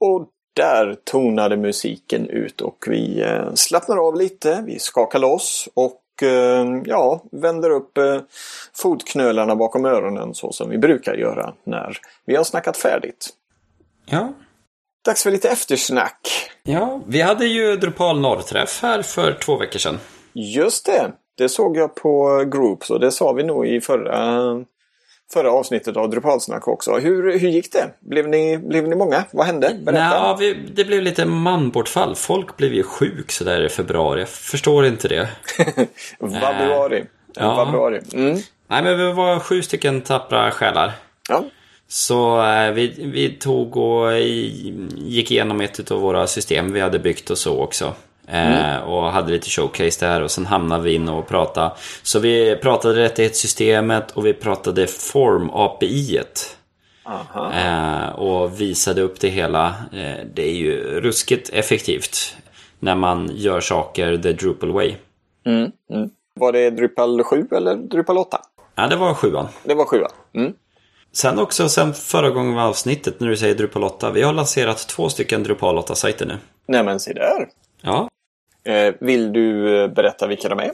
Och där tonade musiken ut och vi eh, slappnar av lite, vi skakar loss och eh, ja, vänder upp eh, fotknölarna bakom öronen så som vi brukar göra när vi har snackat färdigt. Ja. Dags för lite eftersnack. Ja, vi hade ju Drupal norrträff här för två veckor sedan. Just det. Det såg jag på Groups och det sa vi nog i förra förra avsnittet av Drupalsnack också. Hur, hur gick det? Blev ni, blev ni många? Vad hände? Berätta. Nej, vi, det blev lite manbortfall. Folk blev ju sjuk sådär i februari. Jag förstår inte det. <laughs> Februari. Ja. Februari. Mm. Nej, men vi var sju stycken tappra själar. Ja. Så eh, vi, vi tog och gick igenom ett av våra system vi hade byggt och så också. Mm. Eh, och hade lite showcase där och sen hamnade vi in och pratade. Så vi pratade rättighetssystemet och vi pratade form-API-et. Eh, och visade upp det hela. Eh, det är ju ruskigt effektivt när man gör saker the Drupal way. Mm, mm. Var det Drupal 7 eller Drupal 8? Ja, det var 7 Det var 7 mm. Sen också, sen förra gången var avsnittet när du säger Drupal 8. Vi har lanserat två stycken Drupal 8-sajter nu. Nämen, se där. Ja. Eh, vill du eh, berätta vilka de är?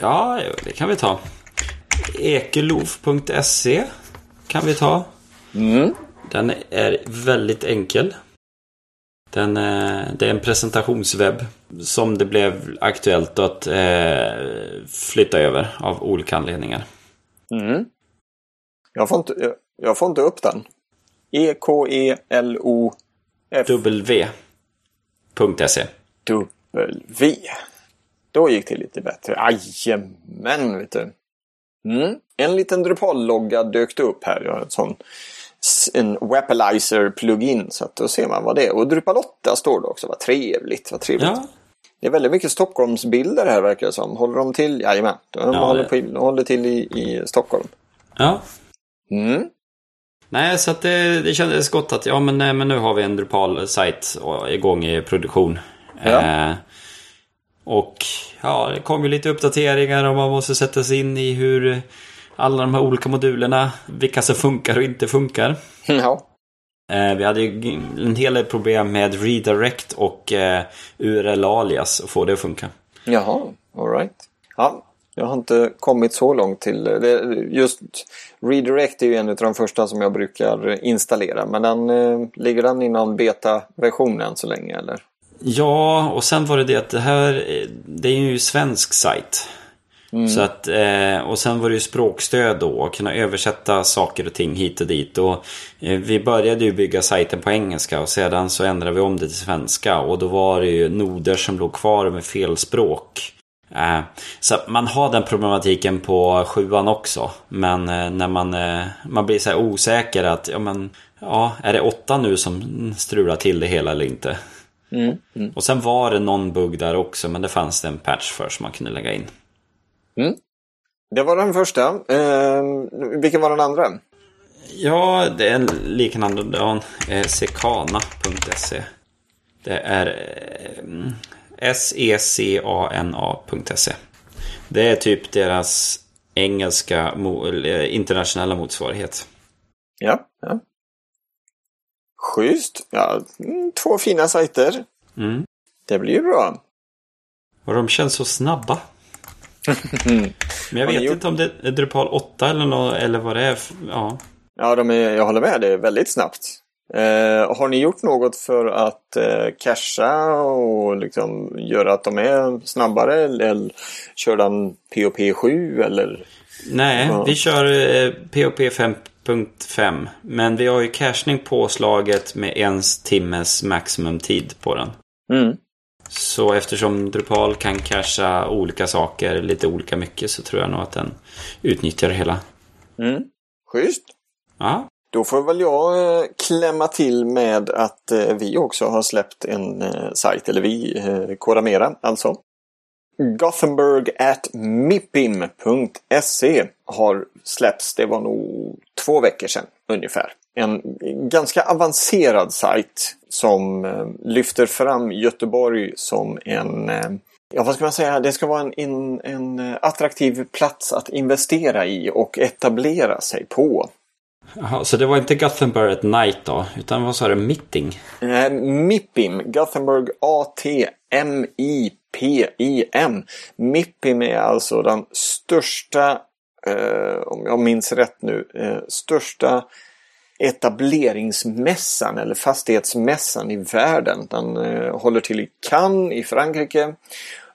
Ja, det kan vi ta. Ekelov.se kan vi ta. Mm. Den är väldigt enkel. Den, eh, det är en presentationswebb som det blev aktuellt att eh, flytta över av olika anledningar. Mm. Jag, får inte, jag får inte upp den. E-K-E-L-O-F... W.se W. Då gick det lite bättre. Jajamän, vet du. Mm. En liten Drupal-logga dök upp här. Jag har en sån en Wapalizer plugin så att då ser man vad det är. Och Drupal 8 står det också. Vad trevligt. Vad trevligt. Ja. Det är väldigt mycket Stockholmsbilder här verkar det som. Håller de till? Jajamän. De ja, håller, på, de håller till i, i Stockholm. Ja. Mm. Nej, så att det, det kändes gott att ja, men, men nu har vi en Drupal-sajt igång i produktion. Ja. Eh, och ja, det kom ju lite uppdateringar och man måste sätta sig in i hur alla de här olika modulerna, vilka som funkar och inte funkar. Ja. Eh, vi hade ju en hel del problem med redirect och eh, URL-alias och få det att funka. Jaha, alright. Ja, jag har inte kommit så långt till. Just redirect är ju en av de första som jag brukar installera. Men den, ligger den inom beta-versionen så länge eller? Ja, och sen var det det att det här, det är ju en svensk sajt. Mm. Så att, eh, och sen var det ju språkstöd då, och kunna översätta saker och ting hit och dit. Och, eh, vi började ju bygga sajten på engelska och sedan så ändrade vi om det till svenska. Och då var det ju noder som låg kvar med fel språk. Eh, så man har den problematiken på sjuan också. Men när man, man blir så här osäker att, ja men, ja, är det åtta nu som strular till det hela eller inte? Mm, mm. Och sen var det någon bugg där också, men det fanns det en patch för som man kunde lägga in. Mm. Det var den första. Eh, vilken var den andra? Ja, det är en liknande. Eh, sekana.se. Det är eh, secana.se. Det är typ deras engelska internationella motsvarighet. Ja, ja. Schysst. Ja, mm, två fina sajter. Mm. Det blir ju bra. Och de känns så snabba. <laughs> Men jag vet gjort... inte om det är Drupal 8 eller, något, eller vad det är. Ja, ja de är, jag håller med. Det är väldigt snabbt. Eh, har ni gjort något för att eh, casha och liksom göra att de är snabbare? Eller kör den POP 7 eller? Nej, ja. vi kör eh, POP 5.5. Men vi har ju cachning påslaget med en timmes maximumtid på den. Mm. Så eftersom Drupal kan cacha olika saker lite olika mycket så tror jag nog att den utnyttjar det hela. Mm. Schysst. Ja. Då får väl jag eh, klämma till med att eh, vi också har släppt en eh, sajt, eller vi, Kodamera alltså. Gothenburg at mippim.se har släppts, det var nog två veckor sedan ungefär. En ganska avancerad sajt som lyfter fram Göteborg som en Ja, vad ska man säga? Det ska vara en, en, en attraktiv plats att investera i och etablera sig på. Jaha, så det var inte Gothenburg at night då? Utan vad sa du? Mitting? Eh, Mippim. Gothenburg PIM. MIPIM är alltså den största, eh, om jag minns rätt nu, eh, största etableringsmässan eller fastighetsmässan i världen. Den eh, håller till i Cannes i Frankrike.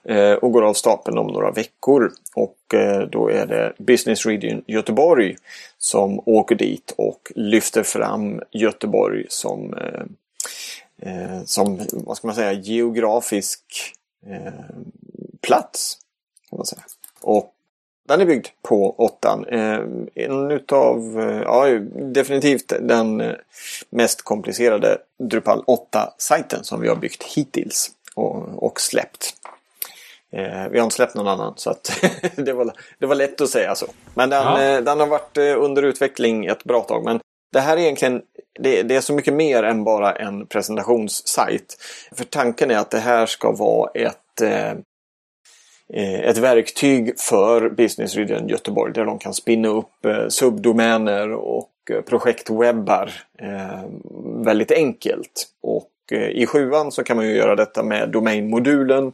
Eh, och går av stapeln om några veckor. Och eh, då är det Business Region Göteborg som åker dit och lyfter fram Göteborg som, eh, eh som vad ska man säga, geografisk plats. Kan man säga. Och den är byggd på åttan. En utav, ja definitivt den mest komplicerade Drupal 8-sajten som vi har byggt hittills och, och släppt. Eh, vi har inte släppt någon annan så att <laughs> det, var, det var lätt att säga så. Men den, ja. eh, den har varit eh, under utveckling ett bra tag. Men det här är egentligen det, det, är så mycket mer än bara en presentationssajt. För tanken är att det här ska vara ett, eh, eh ett verktyg för Business Region Göteborg där de kan spinna upp eh, subdomäner och eh, projektwebbar eh, väldigt enkelt. Och i sjuan så kan man ju göra detta med domainmodulen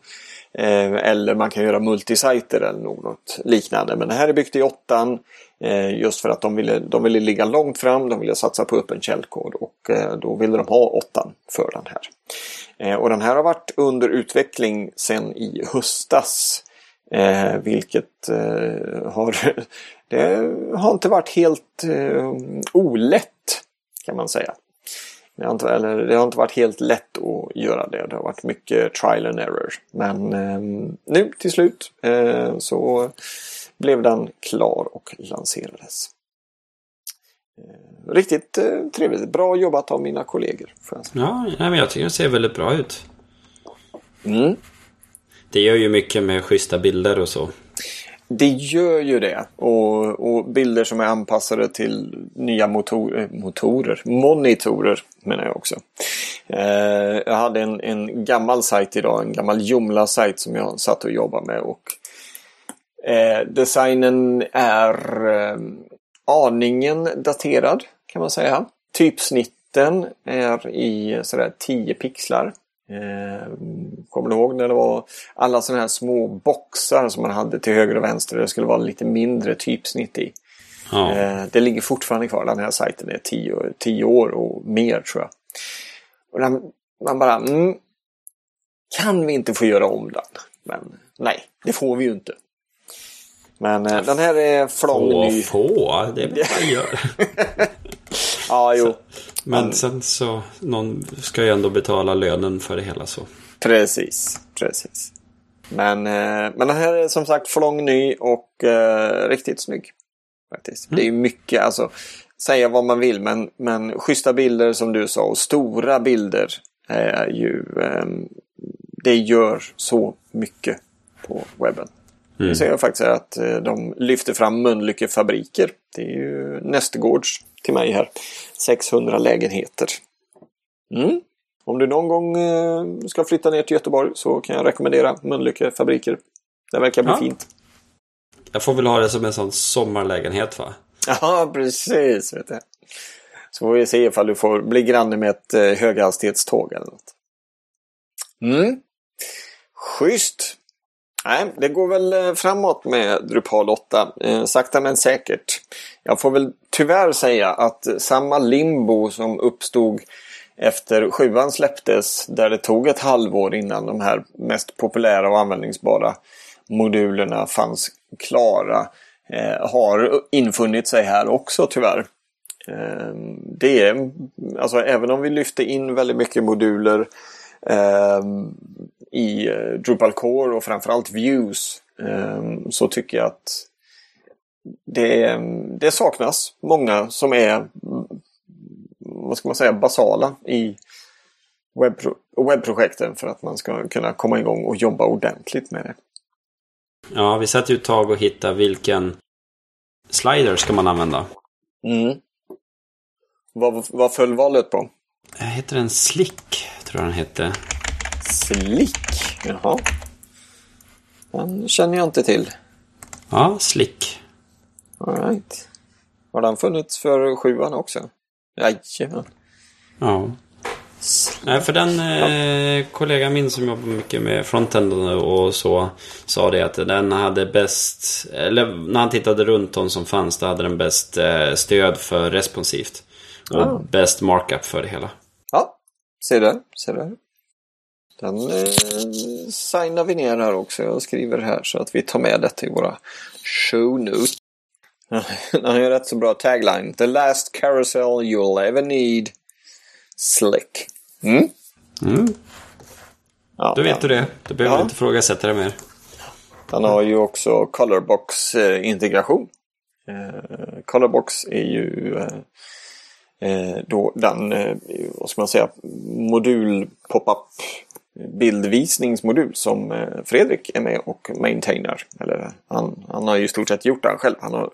Eh, eller man kan göra multisajter eller något liknande. Men det här är byggt i åttan. Eh, just för att de ville, de ville ligga långt fram, de ville satsa på öppen källkod och eh, då ville de ha åttan för den här. Och den här har varit under utveckling sedan i höstas. Vilket har, <laughs> det har inte varit helt olätt kan man säga. Det har, inte, eller, det har inte varit helt lätt att göra det. Det har varit mycket trial and error. Men eh, nu till slut eh, så blev den klar och lanserades. Eh, riktigt eh, trevligt. Bra jobbat av mina kollegor. Ja, men jag tycker det ser väldigt bra ut. Mm. Det gör ju mycket med schyssta bilder och så. Det gör ju det. Och, och, bilder som är anpassade till nya motor, eh, motorer, monitorer menar jag också. Eh, jag hade en, en gammal sajt idag, en gammal Joomla-sajt som jag satt och jobbade med. Och, eh, designen är eh, aningen daterad kan man säga. Typsnitten är i sådär 10 pixlar. Eh, kommer du ihåg när det var alla sådana här små boxar som man hade till höger och vänster det skulle vara lite mindre typsnitt i. Ja. Eh, det ligger fortfarande kvar. Den här sajten är tio, tio år och mer tror jag. Och den, man bara, mm, kan vi inte få göra om den? Men nej, det får vi ju inte. Men eh, den här är flång Få, få, det är vad man gör. <laughs> <laughs> Ja, jo. Men sen så, någon ska ju ändå betala lönen för det hela så. Precis, precis. Men, eh, men den här är som sagt flång ny och eh, riktigt snygg. Faktiskt. Det är ju mycket, alltså säga vad man vill men, men schyssta bilder som du sa och stora bilder är ju eh, det gör så mycket på webben. Mm. Nu ser jag faktiskt att eh, de lyfter fram Mölnlycke fabriker. Det är ju nästgårds till mig här. 600 lägenheter. Mm. Om du någon gång eh, ska flytta ner till Göteborg så kan jag rekommendera Mölnlycke fabriker. Det verkar bli Ja. fint. Jag får väl ha det som en sån sommarlägenhet va? Ja, precis. Vet du. Så får vi se ifall du får bli granne med ett eh, höghastighetståg eller något. Mm. Schysst. Nej, det går väl eh, framåt med Drupal 8. Eh, sakta men säkert. Jag får väl tyvärr säga att samma limbo som uppstod efter sjuan släpptes där det tog ett halvår innan de här mest populära och användningsbara modulerna fanns klara eh, har infunnit sig här också tyvärr. Eh, det är, alltså även om vi lyfte in väldigt mycket moduler eh, i eh, Drupal Core och framförallt Views eh, så tycker jag att det, det saknas många som är vad ska man säga, basala i webbpro webbprojekten för att man ska kunna komma igång och jobba ordentligt med det. Ja, vi satt ju ett tag och hittade vilken slider ska man använda. Mm. Vad, vad föll valet på? Jag heter den Slick, tror jag den hette. Slick? Jaha. Den känner jag inte till. Ja, Slick. All right. Har den funnits för sjuan också? Jajamän. Ja. Nej, för den eh, kollega min som jobbar mycket med frontend och så sa det att den hade bäst, eller när han tittade runt om som fanns, då hade den bäst eh, stöd för responsivt. Och Ah. bäst markup för det hela. Ja, se där. Se där. Den eh, signar vi ner här också. Jag skriver här så att vi tar med detta i våra show notes. Den har ju rätt så bra tagline. The last carousel you'll ever need. Slick. Mm? Mm, Ja, då vet du det. Då behöver Ja. inte ifrågasätta det mer. Den har ju också Colorbox-integration. Eh, Colorbox är ju eh, eh, då den, eh, vad ska man säga, modul pop-up bildvisningsmodul som eh, Fredrik är med och maintainar. Eller han, han har ju i stort sett gjort den själv. Han har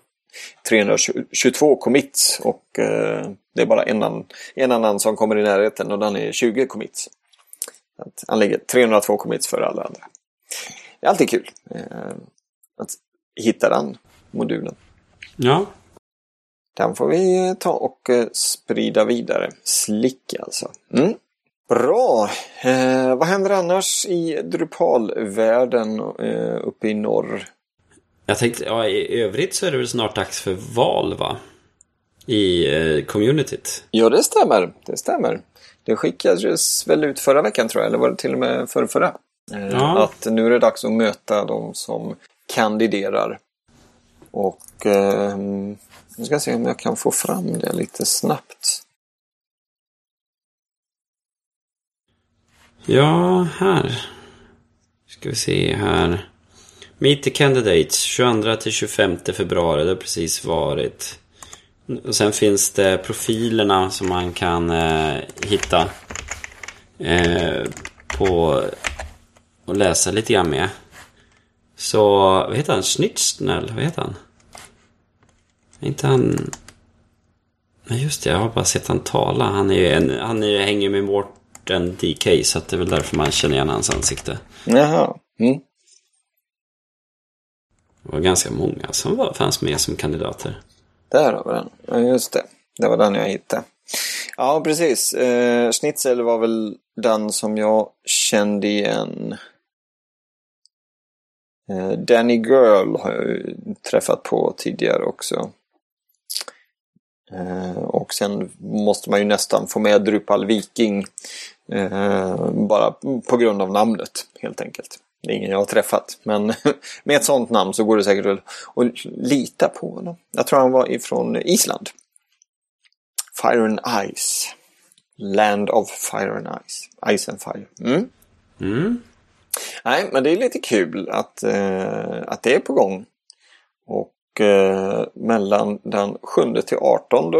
322 commits och eh, det är bara en, an, en annan som kommer i närheten och den är 20 commits. Han ligger 302 commits för alla andra. Det är alltid kul eh, att hitta den modulen. Ja, Den får vi ta och sprida vidare. Slick alltså. Mm. Bra! Eh, vad händer annars i Drupal-världen eh, uppe i norr? jag tänkte, ja, i övrigt så är det väl snart dags för val va? I eh, communityt. Ja, det stämmer. Det stämmer. Det skickades väl ut förra veckan tror jag, eller var det till och med för förra? Eh, Ja. Att nu är det dags att möta de som kandiderar. Och eh, nu ska jag se om jag kan få fram det lite snabbt. Ja, här. Ska vi se här. Meet the candidates 22 till 25 februari. Det har precis varit. Och sen finns det profilerna som man kan eh, hitta. Eh, på och läsa lite grann med. Så, vad heter han? Schnitzel? Vad heter han? Är inte han... Nej just det, jag har bara sett han tala. Han, är ju en, han är, ju- hänger med Morten DK så det är väl därför man känner igen hans ansikte. Jaha. Mm. Det var ganska många som var, fanns med som kandidater. Där har vi den. Ja, just det. Det var den jag hittade. Ja, precis. Eh, Schnitzel var väl den som jag kände igen. Eh, Danny Girl har jag ju träffat på tidigare också. Eh, och sen måste man ju nästan få med Drupal Viking. Eh, bara på grund av namnet helt enkelt. Det är ingen jag har träffat. Men <laughs> med ett sånt namn så går det säkert att lita på honom. Jag tror han var ifrån Island. Fire and Ice. Land of Fire and Ice. Ice and Fire. Mm. Mm. Nej, men det är lite kul att, eh, att det är på gång. Och eh, mellan den 7 till 18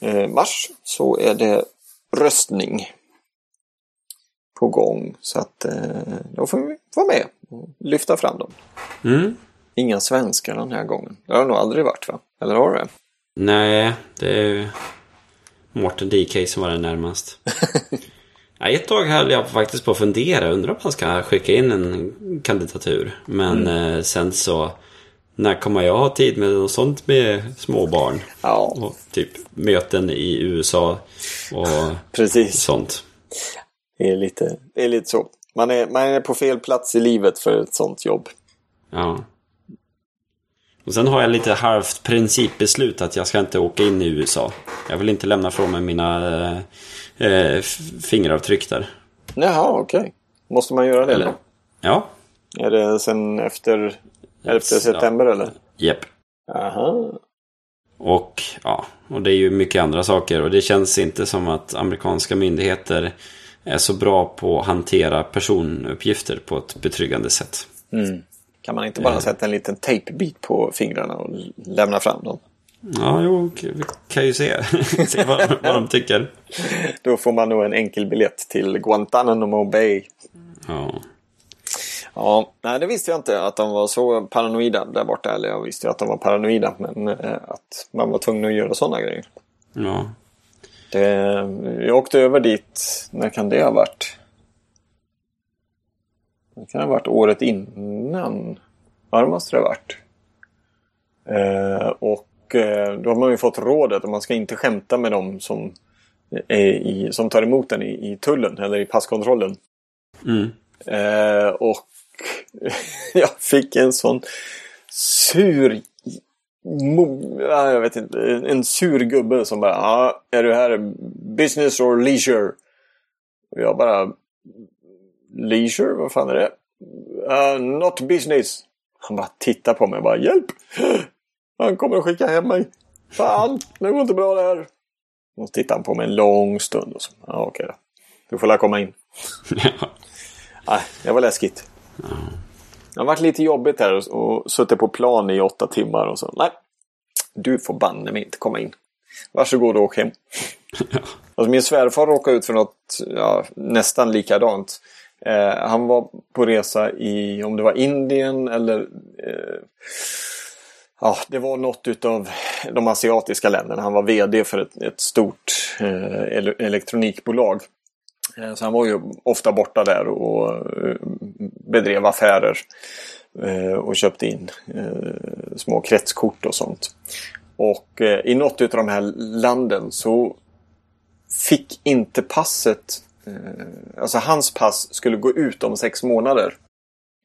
eh, mars så är det röstning på gång. Så att eh, då får vi vara med och lyfta fram dem. Mm. Inga svenskar den här gången. Det har det nog aldrig varit va? Eller har det? Nej, det är ju Mårten DK som var det närmast. <laughs> ja, ett tag höll jag faktiskt på att fundera. Undrar om han ska skicka in en kandidatur. Men Mm. eh, sen så... När kommer jag ha tid med något sånt med småbarn? Ja, Och typ möten i USA och precis. sånt. Är lite, är lite så. Man är, man är på fel plats i livet för ett sånt jobb. Ja. Och sen har jag lite halvt principbeslut att jag ska inte åka in i USA. Jag vill inte lämna från mig mina eh, eh, fingeravtryck där. Jaha, okej. Måste man göra det eller? Ja, Är det sen efter 11 september eller? Japp. Aha. Och ja, och det är ju mycket andra saker. Och det känns inte som att amerikanska myndigheter är så bra på att hantera personuppgifter på ett betryggande sätt. Kan man inte bara sätta en liten tejpbit på fingrarna och lämna fram dem? Ja, jo, vi kan ju se, <laughs> se vad, de- vad de tycker. <laughs> Då får man nog en enkel biljett till Guantanamo Bay. Ja. Ja, nej det visste jag inte att de var så paranoida där borta. Eller jag visste ju att de var paranoida. Men eh, att man var tvungen att göra sådana grejer. ja. Det, jag åkte över dit, när kan det ha varit? Det kan ha varit året innan. Ja, det måste det ha varit. Eh, och eh, då har man ju fått rådet att man ska inte skämta med dem som, är i, som tar emot den i, i tullen eller i passkontrollen. Mm. Eh, och <laughs> jag fick en sån sur... Jag vet inte. En sur gubbe som bara ah, Är du här business or leisure? Och jag bara Leisure? Vad fan är det? "Uh, not business. Han bara tittar på mig och bara Hjälp! Han kommer att skicka hem mig. Fan, det går inte bra det här. Och så tittar han på mig en lång stund. Och så, ja, okej då. Du får la komma in. <laughs> ja. Nej, det var läskigt. Det har varit lite jobbigt här och, och suttit på plan i åtta timmar och så. Nej, du får banne mig inte komma in. Varsågod och åk hem. <laughs> Alltså min svärfar råkade ut för något ja, nästan likadant. Eh, han var på resa i, om det var Indien eller eh, Ja, det var något utav de asiatiska länderna. Han var VD för ett, ett stort eh, ele- elektronikbolag. Eh, Så han var ju ofta borta där och eh, bedrev affärer. eh, Och köpte in små kretskort och sånt. Och i något av de här landen så fick inte passet, alltså hans pass skulle gå ut om sex månader.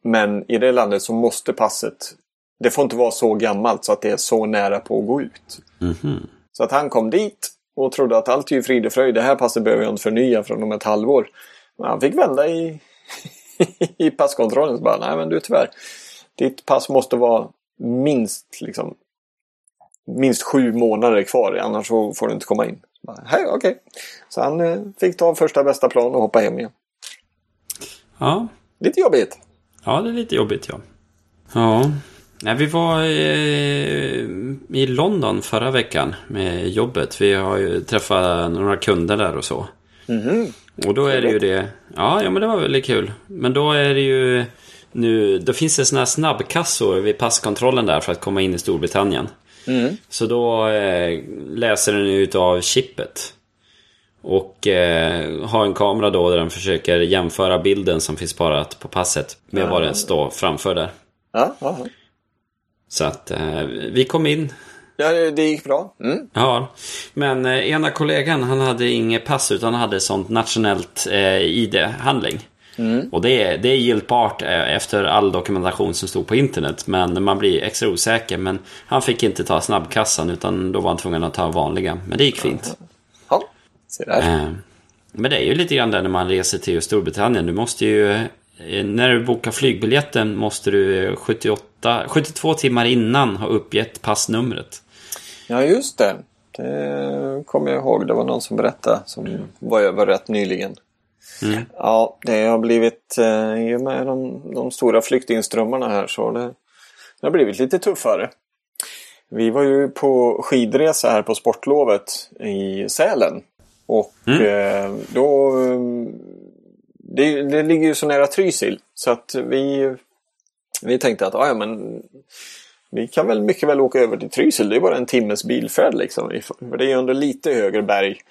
Men i det landet så måste passet, det får inte vara så gammalt så att det är så nära på att gå ut. Mhm. Så att han kom dit och trodde att allt är ju frid och fröjd. Det här passet behöver jag inte förnya från om ett halvår. Men han fick vända i, <laughs> i passkontrollen. Så bara, nej men du tyvärr. Ditt pass måste vara minst liksom minst sju månader kvar. Annars får du inte komma in. Hej, okej. Så han eh, fick ta första bästa plan och hoppa hem igen. ja. Lite jobbigt. Ja, det är lite jobbigt ja. Ja. Nej, vi var i London förra veckan med jobbet. Vi har ju träffat några kunder där och så. Mhm. Och då är det ju det. Ja, ja men det var väldigt kul. Men då är det ju nu. Då finns det såna här snabbkassor vid passkontrollen där för att komma in i Storbritannien. Mm. Så då eh, läser den ut av chippet. Och eh, har en kamera då där den försöker jämföra bilden som finns sparat på passet med vad det står framför där. Ja. Så att eh, vi kom in. ja, det det gick bra. Mm. Ja, men eh, ena kollegan han hade inget pass utan han hade sånt nationellt eh, ID-handling. Och det är, det är giltbart eh, efter all dokumentation som stod på internet. Men man blir extra osäker. Men han fick inte ta snabbkassan utan då var han tvungen att ta vanliga. Men det gick fint. Ja, se där. Eh, Men det är ju lite grann där när man reser till Storbritannien. Du måste ju när du bokar flygbiljetten måste du 78, 72 timmar innan ha uppgett passnumret. Ja, just det. Det kommer jag ihåg. Det var någon som berättade som var över rätt nyligen. Mm. Ja, det har blivit, eh, i och med de, de stora flyktingströmmarna här så det, det har blivit lite tuffare. Vi var ju på skidresa här på sportlovet i Sälen. Och mm. eh, då... Det, det, ligger ju så nära Trysil så att vi, vi tänkte att ah, ja, men vi kan väl mycket väl åka över till Trysil. Det är bara en timmes bilfärd liksom. För det är ju under lite högre berg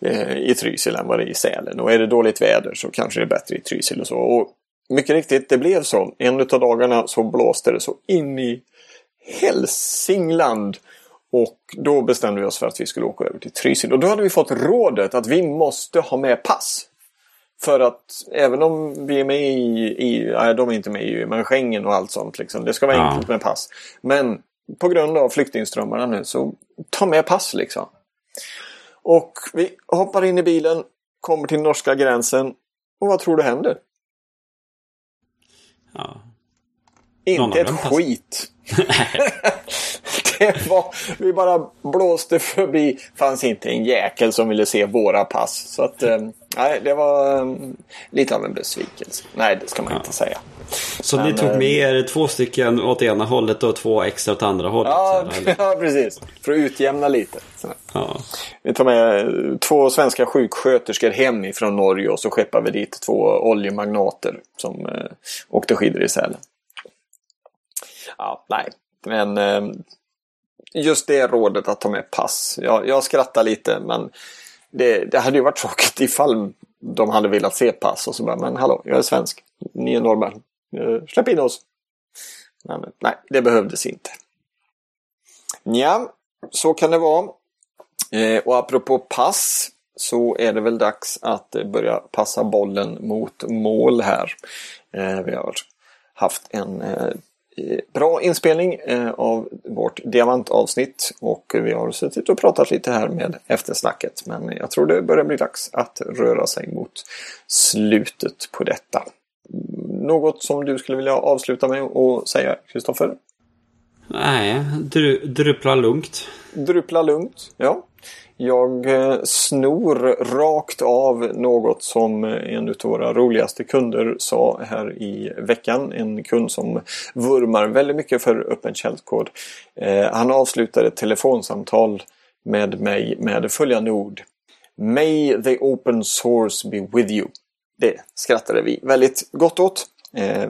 eh, i Trysil än vad det är i Sälen. Och är det dåligt väder så kanske det är bättre i Trysil och så. Och mycket riktigt, det blev så. En av dagarna så blåste det så in i Hälsingland. Och då bestämde vi oss för att vi skulle åka över till Trysil. Och då hade vi fått rådet att vi måste ha med pass. För att även om vi är med i, i nej, de är inte med i EU, men Schengen och allt sånt. Liksom, det ska vara ja. enkelt med pass. Men på grund av flyktingströmmarna nu så ta med pass liksom. Och vi hoppar in i bilen, kommer till norska gränsen. Och vad tror du händer? Ja. Inte ett skit. <laughs> <laughs> det var, vi bara blåste förbi. fanns inte en jäkel som ville se våra pass. Så att, eh, nej, det var um, lite av en besvikelse. Nej, det ska man ja. inte säga. Så Men, ni tog med er två stycken åt ena hållet och två extra åt andra hållet? Ja, <laughs> ja precis. För att utjämna lite. Ja. Vi tar med två svenska sjuksköterskor hem ifrån Norge och så skeppar vi dit två oljemagnater som eh, åkte skidor i Sälen. Ja, nej. Men eh, just det rådet att ta med pass. Jag, jag skrattar lite men det, det hade ju varit tråkigt ifall de hade velat se pass och så bara, men hallå, jag är svensk. Ni är norrmän. Eh, släpp in oss. Men, nej, det behövdes inte. Ja, så kan det vara. Eh, och apropå pass så är det väl dags att börja passa bollen mot mål här. Eh, vi har haft en eh, bra inspelning eh, av vårt diamantavsnitt och vi har suttit och pratat lite här med eftersnacket. Men jag tror det börjar bli dags att röra sig mot slutet på detta. Något som du skulle vilja avsluta med och säga, Kristoffer? Nej, dru drupla lugnt. Drupla lugnt, ja. Jag eh, snor rakt av något som eh, en av våra roligaste kunder sa här i veckan. En kund som vurmar väldigt mycket för öppen källkod. Eh, han avslutade ett telefonsamtal med mig med följande ord. May the open source be with you. Det skrattade vi väldigt gott åt.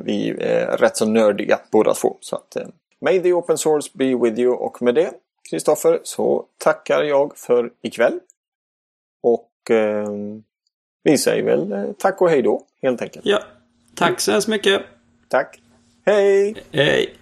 Vi är rätt så nördiga båda två. Så att, May the open source be with you och med det Kristoffer så tackar jag för ikväll. Och eh, vi säger väl eh, tack och hej då helt enkelt. Ja, tack så hemskt mycket. Tack. Hej! Hej!